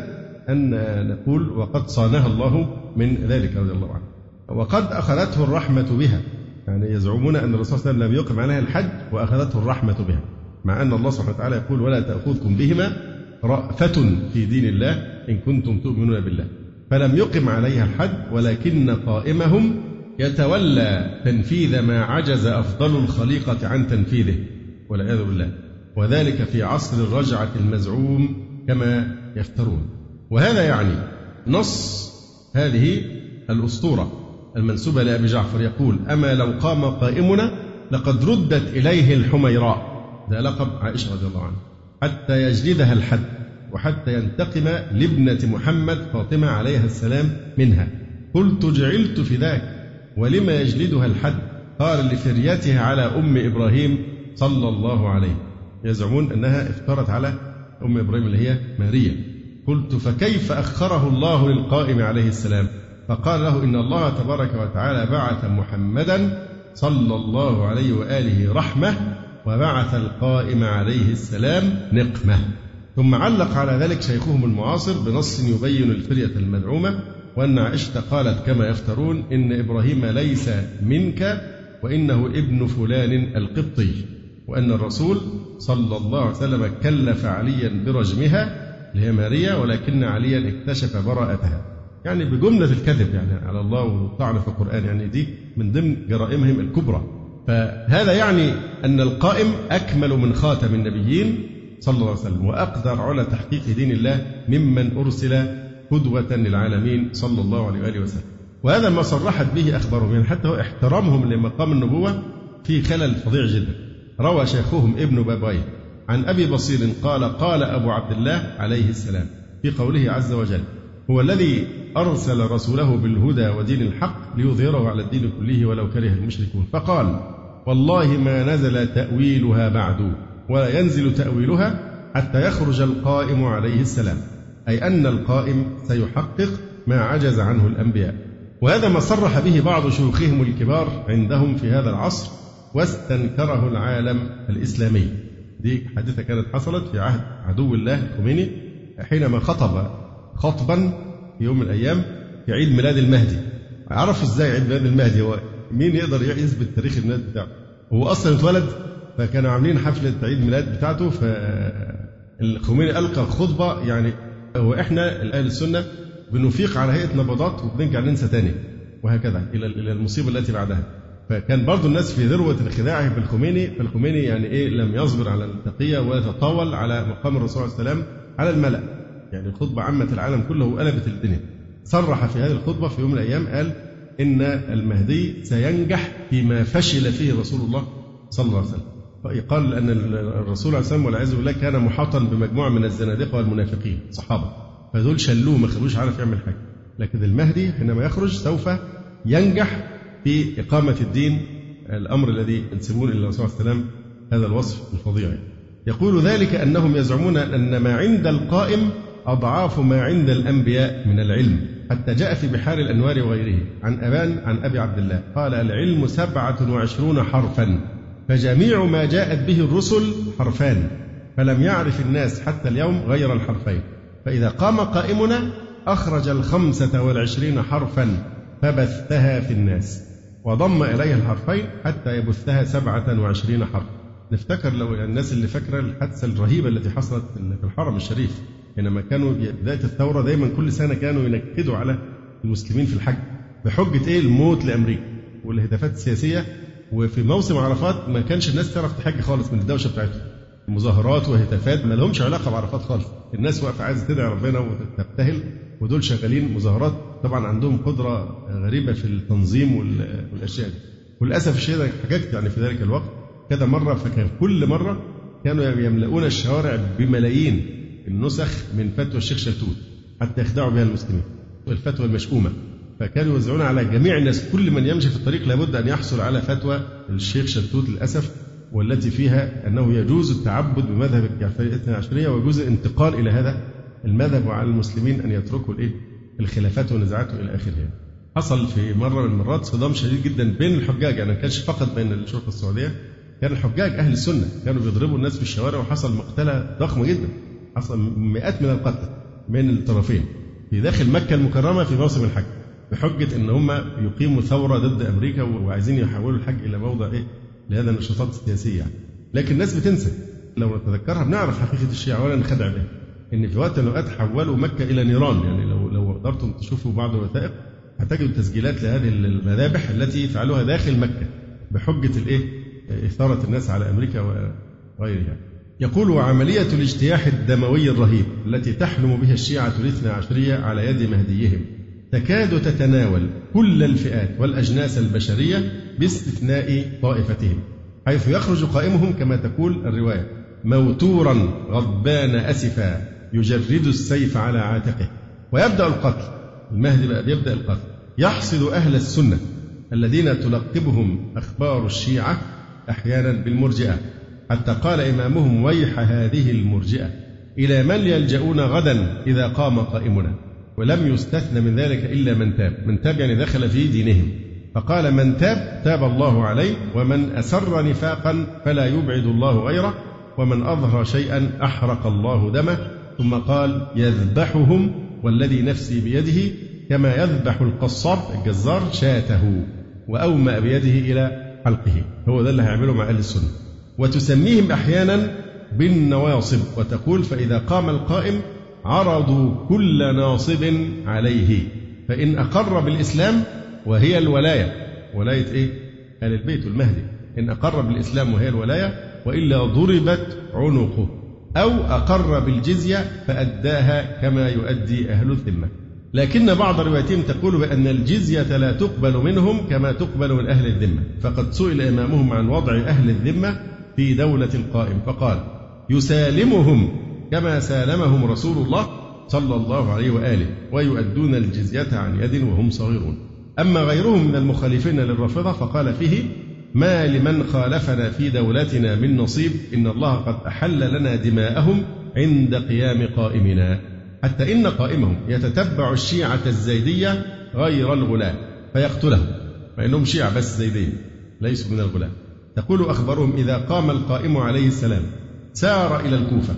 أن نقول وقد صانها الله من ذلك. رضي الله عنه. وقد أخذته الرحمة بها. يعني يزعمون أن الرسول صلى الله عليه وسلم لم يقم عليها الحج وأخذته الرحمة بها مع أن الله سبحانه وتعالى يقول ولا تأخذكم بهما رأفة في دين الله إن كنتم تؤمنون بالله. فلم يقم عليها الحد ولكن قائمهم يتولى تنفيذ ما عجز أفضل الخليقة عن تنفيذه والعياذ بالله. وذلك في عصر الرجعة المزعوم كما يفترون. وهذا يعني نص هذه الأسطورة. المنسوبة لأبي جعفر يقول أما لو قام قائمنا لقد ردت إليه الحميراء. ده لقب عائشة رضي الله عنها. حتى يجلدها الحد وحتى ينتقم لابنة محمد فاطمة عليها السلام منها. قلت جعلت في ذاك ولما يجلدها الحد؟ قال لفريتها على أم إبراهيم صلى الله عليه. يزعمون أنها افترت على أم إبراهيم اللي هي ماريا. قلت فكيف أخره الله للقائم عليه السلام؟ فقال له إن الله تبارك وتعالى بعث محمدا صلى الله عليه وآله رحمة وبعث القائم عليه السلام نقمة. ثم علق على ذلك شيخهم المعاصر بنص يبين الفرية المدعومة وأن عائشة قالت كما يفترون إن إبراهيم ليس منك وإنه ابن فلان القبطي وأن الرسول صلى الله عليه وسلم كلف عليا برجمها اللي هي ماريا ولكن عليا اكتشف براءتها. يعني بجملة الكذب يعني على الله والطعن في القرآن. يعني دي من ضمن جرائمهم الكبرى. فهذا يعني أن القائم أكمل من خاتم النبيين صلى الله عليه وسلم وأقدر على تحقيق دين الله ممن أرسل قدوة للعالمين صلى الله عليه وآله وسلم. وهذا ما صرحت به أخبارهم يعني حتى احترامهم لمقام النبوة في خلل فظيع جدا. روى شيخهم ابن باباي عن أبي بصير قال قال أبو عبد الله عليه السلام في قوله عز وجل هو الذي أرسل رسوله بالهدى ودين الحق ليظهره على الدين كله ولو كره المشركون. فقال والله ما نزل تأويلها بعد ولا ينزل تأويلها حتى يخرج القائم عليه السلام. أي أن القائم سيحقق ما عجز عنه الأنبياء. وهذا ما صرح به بعض شيوخهم الكبار عندهم في هذا العصر واستنكره العالم الإسلامي. دي حادثة كانت حصلت في عهد عدو الله الخميني حينما خطب خطبا يوم من الأيام في عيد ميلاد المهدي. عرفوا إزاي عيد ميلاد المهدي؟ هو مين يقدر يثبت تاريخ الميلاد بتاعه؟ هو أصلا اتولد فكانوا عاملين حفلة عيد ميلاد بتاعته فالخميني ألقى خطبة يعني هو إحنا أهل السنة بنفيق على هيئة نبضات وبنرجع ننسى تاني وهكذا إلى إلى المصيبة التي بعدها. فكان برضو الناس في ذروة انخداعه بالخميني فالخميني يعني إيه لم يصبر على التقية ويتطاول على مقام الرسول عليه السلام على الملأ. يعني الخطبة عمت العالم كله وقلبت الدنيا. صرح في هذه الخطبة في يوم من الأيام قال إن المهدي سينجح فيما فشل فيه رسول الله صلى الله عليه وسلم. قال أن الرسول عليه السلام والعياذ بالله كان محاطا بمجموعة من الزنادقة والمنافقين صحابة. فدول شلوه ما خلوش عارف يعمل حاجة. لكن المهدي حينما يخرج سوف ينجح في إقامة الدين الأمر الذي ينسبون إلى الرسول عليه وسلم هذا الوصف الفظيع. يقول ذلك أنهم يزعمون أن ما عند القائم أضعاف ما عند الأنبياء من العلم. حتى جاء في بحار الأنوار وغيره. عن أبان عن أبي عبد الله. قال العلم سبعة وعشرون حرفا. فجميع ما جاءت به الرسل حرفان. فلم يعرف الناس حتى اليوم غير الحرفين. فإذا قام قائمنا أخرج الخمسة والعشرين حرفا. فبثها في الناس. وضم إليها الحرفين حتى يبثها سبعة وعشرين حرف. نفتكر لو الناس اللي فاكرة الحادثة الرهيبة التي حصلت في الحرم الشريف. حينما كانوا بداية الثورة دايما كل سنة كانوا ينكدوا على المسلمين في الحج بحجة إيه؟ الموت لأمريكا والهتافات السياسية. وفي موسم عرفات ما كانش الناس تعرف تحج خالص من الدوشة بتاعتهم. مظاهرات وهتافات ما لهمش علاقة بعرفات خالص. الناس واقفة عايزة تدعي ربنا وتبتهل ودول شغالين مظاهرات. طبعا عندهم قدرة غريبة في التنظيم والأشياء دي. وللأسف الشديد حكيت يعني في ذلك الوقت. كذا مرة فكان كل مرة كانوا يملؤون الشوارع بملايين. النسخ من فتوى الشيخ شلتوت حتى يخدعوا بها المسلمين والفتوى المشؤومة. فكانوا يوزعون على جميع الناس كل من يمشي في الطريق لابد أن يحصل على فتوى الشيخ شلتوت للأسف والتي فيها أنه يجوز التعبد بمذهب الجعفرية الاثنى عشرية ويجوز الانتقال إلى هذا المذهب وعلى المسلمين أن يتركوا الإيه؟ الخلافات والنزاعات إلى آخره. حصل في مرة من المرات صدام شديد جدا بين الحجاج يعني ما كانش فقط بين الشرطة السعودية كان الحجاج أهل السنة كانوا بيضربوا الناس في الشوارع وحصل مقتلة ضخمة جدا. حصل مئات من القتلى من الطرفين في داخل مكة المكرمة في موسم الحج بحجة إن هم يقيموا ثورة ضد أمريكا وعايزين يحولوا الحج إلى موضع إيه؟ لهذا النشاطات السياسية يعني. لكن الناس بتنسى. لو نتذكرها بنعرف حقيقة الشيعة ولا نخدع بها. إن في وقت من الأوقات حولوا مكة إلى نيران يعني. لو لو قدرتم تشوفوا بعض الوثائق هتجدوا تسجيلات لهذه المذابح التي فعلوها داخل مكة بحجة الإيه؟ إثارة الناس على أمريكا وغيرها يقول وعملية الاجتياح الدموي الرهيب التي تحلم بها الشيعة الاثنى عشرية على يد مهديهم تكاد تتناول كل الفئات والأجناس البشرية باستثناء طائفتهم حيث يخرج قائمهم كما تقول الرواية موتورا غضبان أسفا يجرد السيف على عاتقه. ويبدأ القتل المهدي بقى بيبدأ القتل. يحصد أهل السنة الذين تلقبهم أخبار الشيعة أحيانا بالمرجئة. حتى قال إمامهم ويح هذه المرجئة إلى من يلجؤون غدا إذا قام قائمنا؟ ولم يستثنى من ذلك إلا من تاب من تاب يعني دخل في دينهم. فقال من تاب تاب الله عليه ومن أسر نفاقا فلا يبعد الله غيره ومن أظهر شيئا أحرق الله دمه. ثم قال يذبحهم والذي نفسي بيده كما يذبح القصاب الجزار شاته وأومأ بيده إلى حلقه هو ده اللي هيعمله مع أهل السنة. وتسميهم أحيانا بالنواصب وتقول فإذا قام القائم عرضوا كل ناصب عليه فإن أقر بالإسلام وهي الولاية. ولاية إيه؟ آل البيت المهدي. إن أقر بالإسلام وهي الولاية وإلا ضربت عنقه. أو أقر بالجزية فأداها كما يؤدي أهل الذمة. لكن بعض رواياتهم تقول بأن الجزية لا تقبل منهم كما تقبل من أهل الذمة. فقد سئل إمامهم عن وضع أهل الذمة في دولة القائم فقال يسالمهم كما سالمهم رسول الله صلى الله عليه وآله ويؤدون الجزية عن يد وهم صغيرون أما غيرهم من المخالفين للرافضة فقال فيه ما لمن خالفنا في دولتنا من نصيب إن الله قد أحل لنا دماءهم عند قيام قائمنا. حتى إن قائمهم يتتبع الشيعة الزيدية غير الغلاة فيقتلهم فإنهم شيعة بس زيدين ليسوا من الغلاة تقول أخبارهم إذا قام القائم عليه السلام سار إلى الكوفة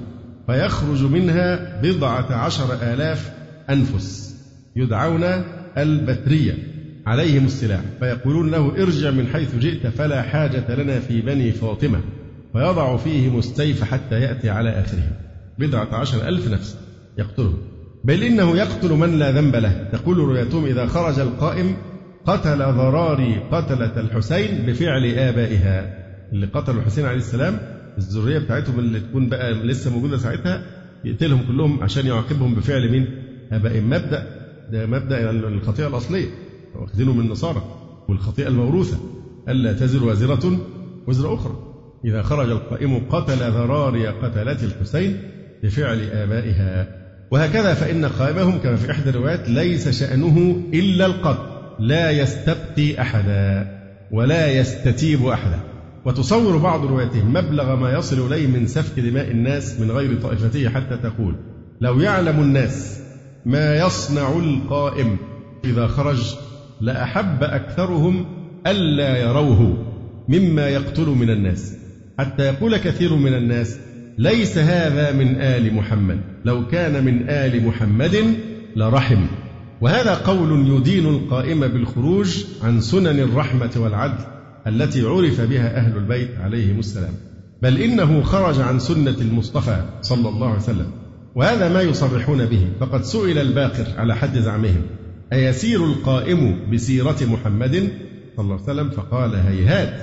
فيخرج منها بضعة عشر آلاف أنفس يدعون البترية عليهم السلاح فيقولون له ارجع من حيث جئت فلا حاجة لنا في بني فاطمة فيضع فيهم السيف حتى يأتي على آخرهم. بضعة عشر ألف نفس يقتلهم. بل إنه يقتل من لا ذنب له. تقول روايتهم إذا خرج القائم قتل ضراري قتلة الحسين بفعل آبائها. اللي قتلوا الحسين عليه السلام الذرية بتاعتهم اللي تكون بقى لسه موجودة ساعتها يقتلهم كلهم عشان يعاقبهم بفعل مين؟ آبائهم مبدأ ده مبدأ الخطيئة الأصلية. واخدينه من النصارى. والخطيئة الموروثة. ألا تزر وازرة وزر أخرى. إذا خرج القائم قتل ذراري قتلة الحسين بفعل آبائها. وهكذا فإن قائمهم كما في إحدى الروايات ليس شأنه إلا القتل. لا يستبقي أحدا ولا يستتيب أحدا. وتصور بعض رواياتهم مبلغ ما يصل إليه من سفك دماء الناس من غير طائفته حتى تقول لو يعلم الناس ما يصنع القائم إذا خرج لأحب أكثرهم ألا يروه مما يقتل من الناس. حتى يقول كثير من الناس ليس هذا من آل محمد. لو كان من آل محمد لرحم. وهذا قول يدين القائم بالخروج عن سنن الرحمة والعدل التي عرف بها أهل البيت عليهم السلام. بل إنه خرج عن سنة المصطفى صلى الله عليه وسلم. وهذا ما يصرحون به. فقد سئل الباقر على حد زعمهم أيسير القائم بسيرة محمد صلى الله عليه وسلم؟ فقال هيهات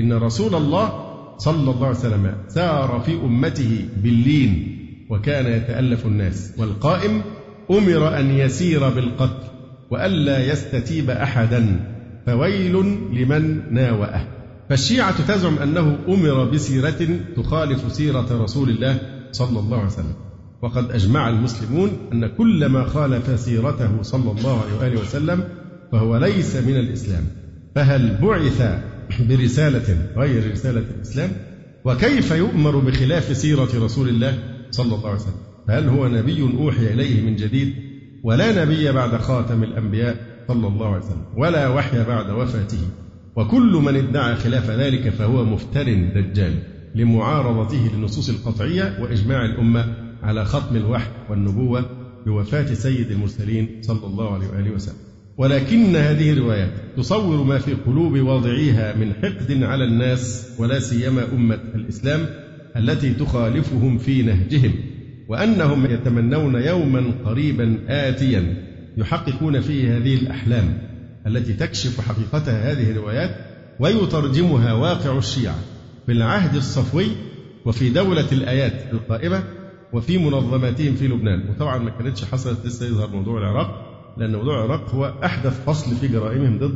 إن رسول الله صلى الله عليه وسلم سار في أمته باللين وكان يتألف الناس. والقائم أمر أن يسير بالقتل وألا يستتيب أحدا فويل لمن ناوأه. فالشيعة تزعم أنه أمر بسيرة تخالف سيرة رسول الله صلى الله عليه وسلم. وقد أجمع المسلمون أن كل ما خالف سيرته صلى الله عليه وآله وسلم فهو ليس من الإسلام. فهل بعث برسالة غير رسالة الإسلام؟ وكيف يؤمر بخلاف سيرة رسول الله صلى الله عليه وسلم؟ فهل هو نبي أوحي إليه من جديد؟ ولا نبي بعد خاتم الأنبياء صلى الله عليه وسلم ولا وحي بعد وفاته. وكل من ادعى خلاف ذلك فهو مفتر دجال لمعارضته للنصوص القطعية وإجماع الأمة على ختم الوحي والنبوة بوفاة سيد المرسلين صلى الله عليه وآله وسلم. ولكن هذه الروايات تصور ما في قلوب واضعيها من حقد على الناس ولا سيما أمة الإسلام التي تخالفهم في نهجهم. وأنهم يتمنون يوما قريبا آتيا يحققون فيه هذه الأحلام التي تكشف حقيقتها هذه الروايات ويترجمها واقع الشيعة في العهد الصفوي وفي دولة الآيات القائمة وفي منظماتهم في لبنان. وطبعا ما كانتش حصلت لسه يظهر موضوع العراق لأن موضوع العراق هو أحدث فصل في جرائمهم ضد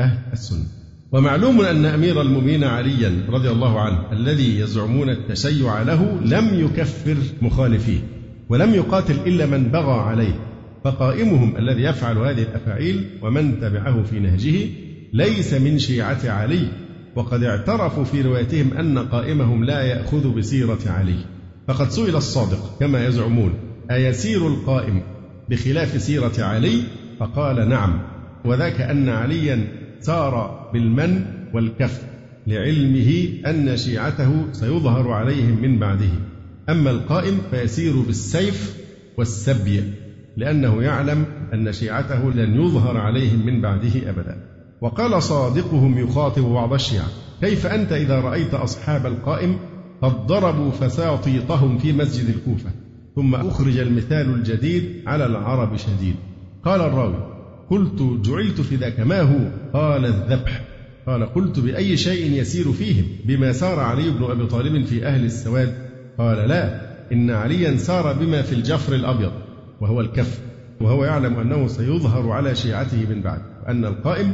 أهل السنة. ومعلوم أن أمير المؤمنين عليا رضي الله عنه الذي يزعمون التشيع له لم يكفر مخالفيه ولم يقاتل إلا من بغى عليه فقائمهم الذي يفعل هذه الأفاعيل ومن تبعه في نهجه ليس من شيعة علي وقد اعترفوا في روايتهم أن قائمهم لا يأخذ بسيرة علي. فقد سئل الصادق كما يزعمون أيسير القائم بخلاف سيرة علي؟ فقال نعم وذاك أن عليا سار بالمن والكف لعلمه أن شيعته سيظهر عليهم من بعده. أما القائم فيسير بالسيف والسبي لأنه يعلم أن شيعته لن يظهر عليهم من بعده أبدا. وقال صادقهم يخاطب بعض الشيعة كيف أنت إذا رأيت أصحاب القائم قد ضربوا فساطيطهم في مسجد الكوفة ثم أخرج المثال الجديد على العرب شديد. قال الراوي قلت جعلت في ذاك ما هو؟ قال الذبح. قال قلت بأي شيء يسير فيهم؟ بما سار علي بن أبي طالب في أهل السواد. قال لا إن عليا سار بما في الجفر الأبيض وهو الكف وهو يعلم أنه سيظهر على شيعته من بعد وأن القائم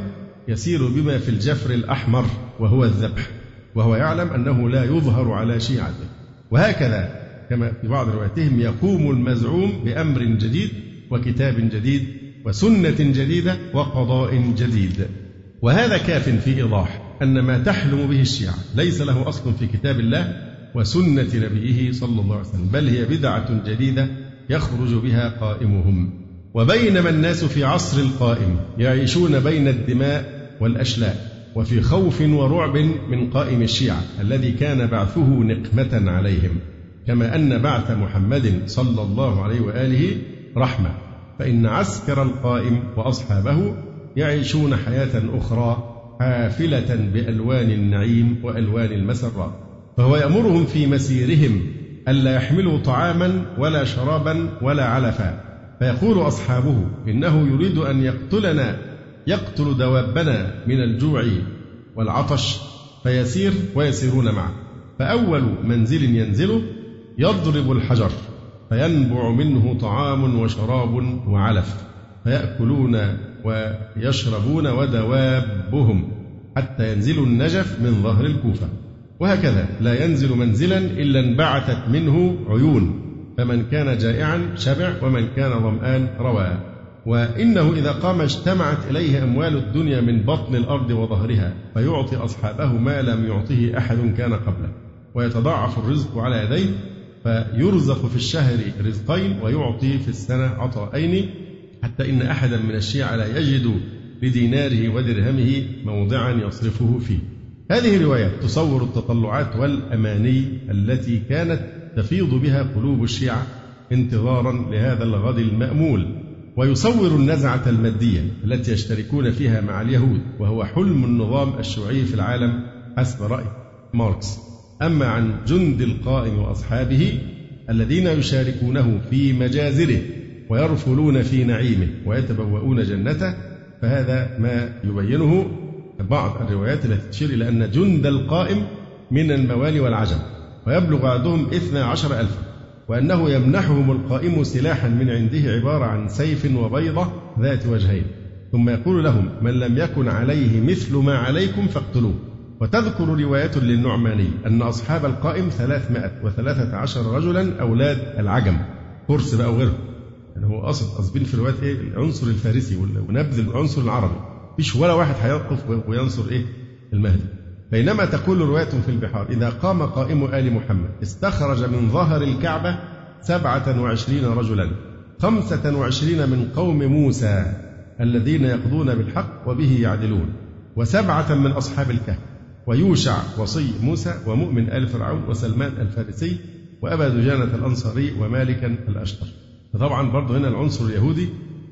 يسير بما في الجفر الأحمر وهو الذبح وهو يعلم أنه لا يظهر على شيعته. وهكذا كما في بعض رواياتهم يقوم المزعوم بأمر جديد وكتاب جديد وسنة جديدة وقضاء جديد. وهذا كاف في إيضاح أن ما تحلم به الشيعة ليس له أصل في كتاب الله وسنة نبيه صلى الله عليه وسلم بل هي بدعة جديدة يخرج بها قائمهم. وبينما الناس في عصر القائم يعيشون بين الدماء والأشلاء وفي خوف ورعب من قائم الشيعة الذي كان بعثه نقمة عليهم كما أن بعث محمد صلى الله عليه وآله رحمة. فإن عسكر القائم وأصحابه يعيشون حياة أخرى حافلة بألوان النعيم وألوان المسرات فهو يأمرهم في مسيرهم ألا يحملوا طعاما ولا شرابا ولا علفا. فيقول أصحابه إنه يريد أن يقتلنا يقتل دوابنا من الجوع والعطش فيسير ويسيرون معه. فأول منزل ينزله يضرب الحجر. فينبع منه طعام وشراب وعلف فيأكلون ويشربون ودوابهم حتى ينزلوا النجف من ظهر الكوفة. وهكذا لا ينزل منزلا إلا انبعثت منه عيون فمن كان جائعا شبع ومن كان ظمآن روى وإنه إذا قام اجتمعت إليه أموال الدنيا من بطن الأرض وظهرها فيعطي أصحابه ما لم يعطه أحد كان قبله. ويتضاعف الرزق على يديه فيرزق في الشهر رزقين ويعطي في السنة عطاءين حتى إن أحدا من الشيعة لا يجد لديناره ودرهمه موضعا يصرفه فيه. هذه الروايات تصور التطلعات والأماني التي كانت تفيض بها قلوب الشيعة انتظارا لهذا الغد المأمول. ويصور النزعة المادية التي يشتركون فيها مع اليهود وهو حلم النظام الشيوعي في العالم حسب رأي ماركس. أما عن جند القائم وأصحابه الذين يشاركونه في مجازره ويرفلون في نعيمه ويتبوؤون جنته فهذا ما يبينه بعض الروايات التي تشير إلى أن جند القائم من الموالي والعجم ويبلغ عددهم اثنا عشر ألفا وأنه يمنحهم القائم سلاحا من عنده عبارة عن سيف وبيضة ذات وجهين ثم يقول لهم من لم يكن عليه مثل ما عليكم فاقتلوه. وتذكر رواية للنعماني أن أصحاب القائم ثلاثمائة وثلاثة عشر رجلا أولاد العجم. فرس بقى وغيرهم. يعني هو قصد قصدين في الروايات إيه؟ العنصر الفارسي ونبذ العنصر العربي. مفيش ولا واحد هيقف وينصر إيه؟ المهدي. بينما تقول رواية في البحار إذا قام قائم آل محمد استخرج من ظهر الكعبة سبعة وعشرين رجلا. خمسة وعشرين من قوم موسى الذين يقضون بالحق وبه يعدلون. وسبعة من أصحاب الكهف. ويوشع وصي موسى ومؤمن آل فرعون وسلمان الفارسي وأبا دجانة الأنصاري ومالكا الأشتر فطبعا برضه هنا العنصر اليهودي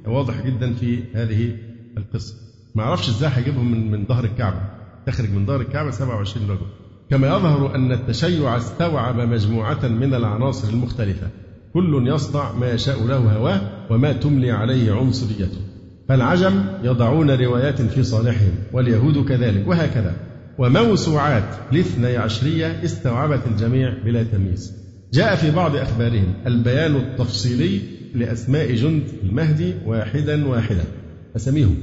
واضح جدا في هذه القصة. ما أعرفش إزاي هيجيبهم من من ظهر الكعبة. تخرج من ظهر الكعبة 27 رجل. كما يظهر أن التشيع استوعب مجموعة من العناصر المختلفة. كل يصنع ما يشاء له هواه وما تملي عليه عنصريته. فالعجم يضعون روايات في صالحهم واليهود كذلك وهكذا. وموسوعات الاثني عشرية استوعبت الجميع بلا تمييز. جاء في بعض أخبارهم البيان التفصيلي لأسماء جند المهدي واحدا واحدا أسميهم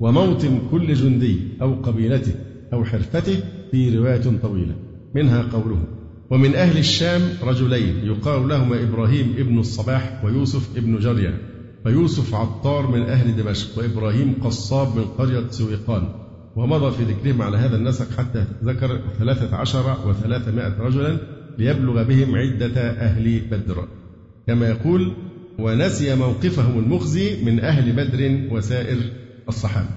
وموطن كل جندي أو قبيلته أو حرفته في رواية طويلة منها قوله ومن أهل الشام رجلين يقال لهما إبراهيم ابن الصباح ويوسف ابن جريا فيوسف عطار من أهل دمشق وإبراهيم قصاب من قرية سويقان ومضى في ذكرهم على هذا النسق حتى ذكر ثلاثة عشر وثلاثمائة رجلا ليبلغ بهم عدة أهل بدر. كما يقول ونسي موقفهم المخزي من أهل بدر وسائر الصحابة.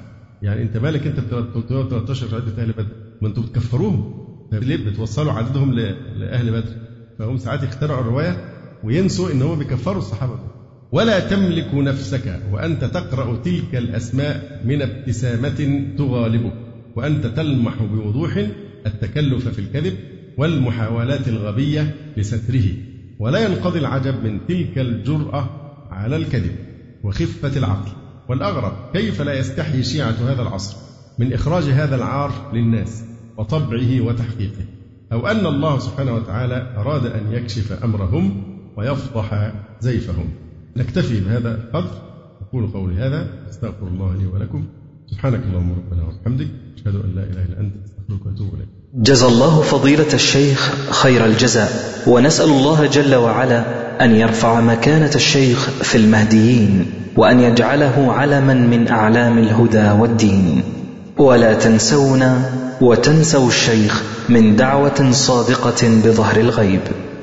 يعني أنت مالك أنت 313 عدة أهل بدر؟ ما أنتم بتكفروهم. ليه بتوصلوا عددهم لأهل بدر؟ فهم ساعات يخترعوا الرواية وينسوا إن هم بيكفروا الصحابة. ولا تملك نفسك وأنت تقرأ تلك الأسماء من ابتسامة تغالبك وأنت تلمح بوضوح التكلف في الكذب والمحاولات الغبية لستره. ولا ينقضي العجب من تلك الجرأة على الكذب وخفة العقل. والأغرب كيف لا يستحي شيعة هذا العصر من إخراج هذا العار للناس وطبعه وتحقيقه؟ أو أن الله سبحانه وتعالى أراد أن يكشف أمرهم ويفضح زيفهم. نكتفي بهذا القدر أقول قولي هذا أستغفر الله لي ولكم. سبحانك اللهم ربنا وبحمدك أشهد أن لا إله إلا أنت أستغفرك وأتوب إليك. جزى الله فضيلة الشيخ خير الجزاء ونسأل الله جل وعلا أن يرفع مكانة الشيخ في المهديين وأن يجعله علما من أعلام الهدى والدين. ولا تنسونا وتنسوا الشيخ من دعوة صادقة بظهر الغيب.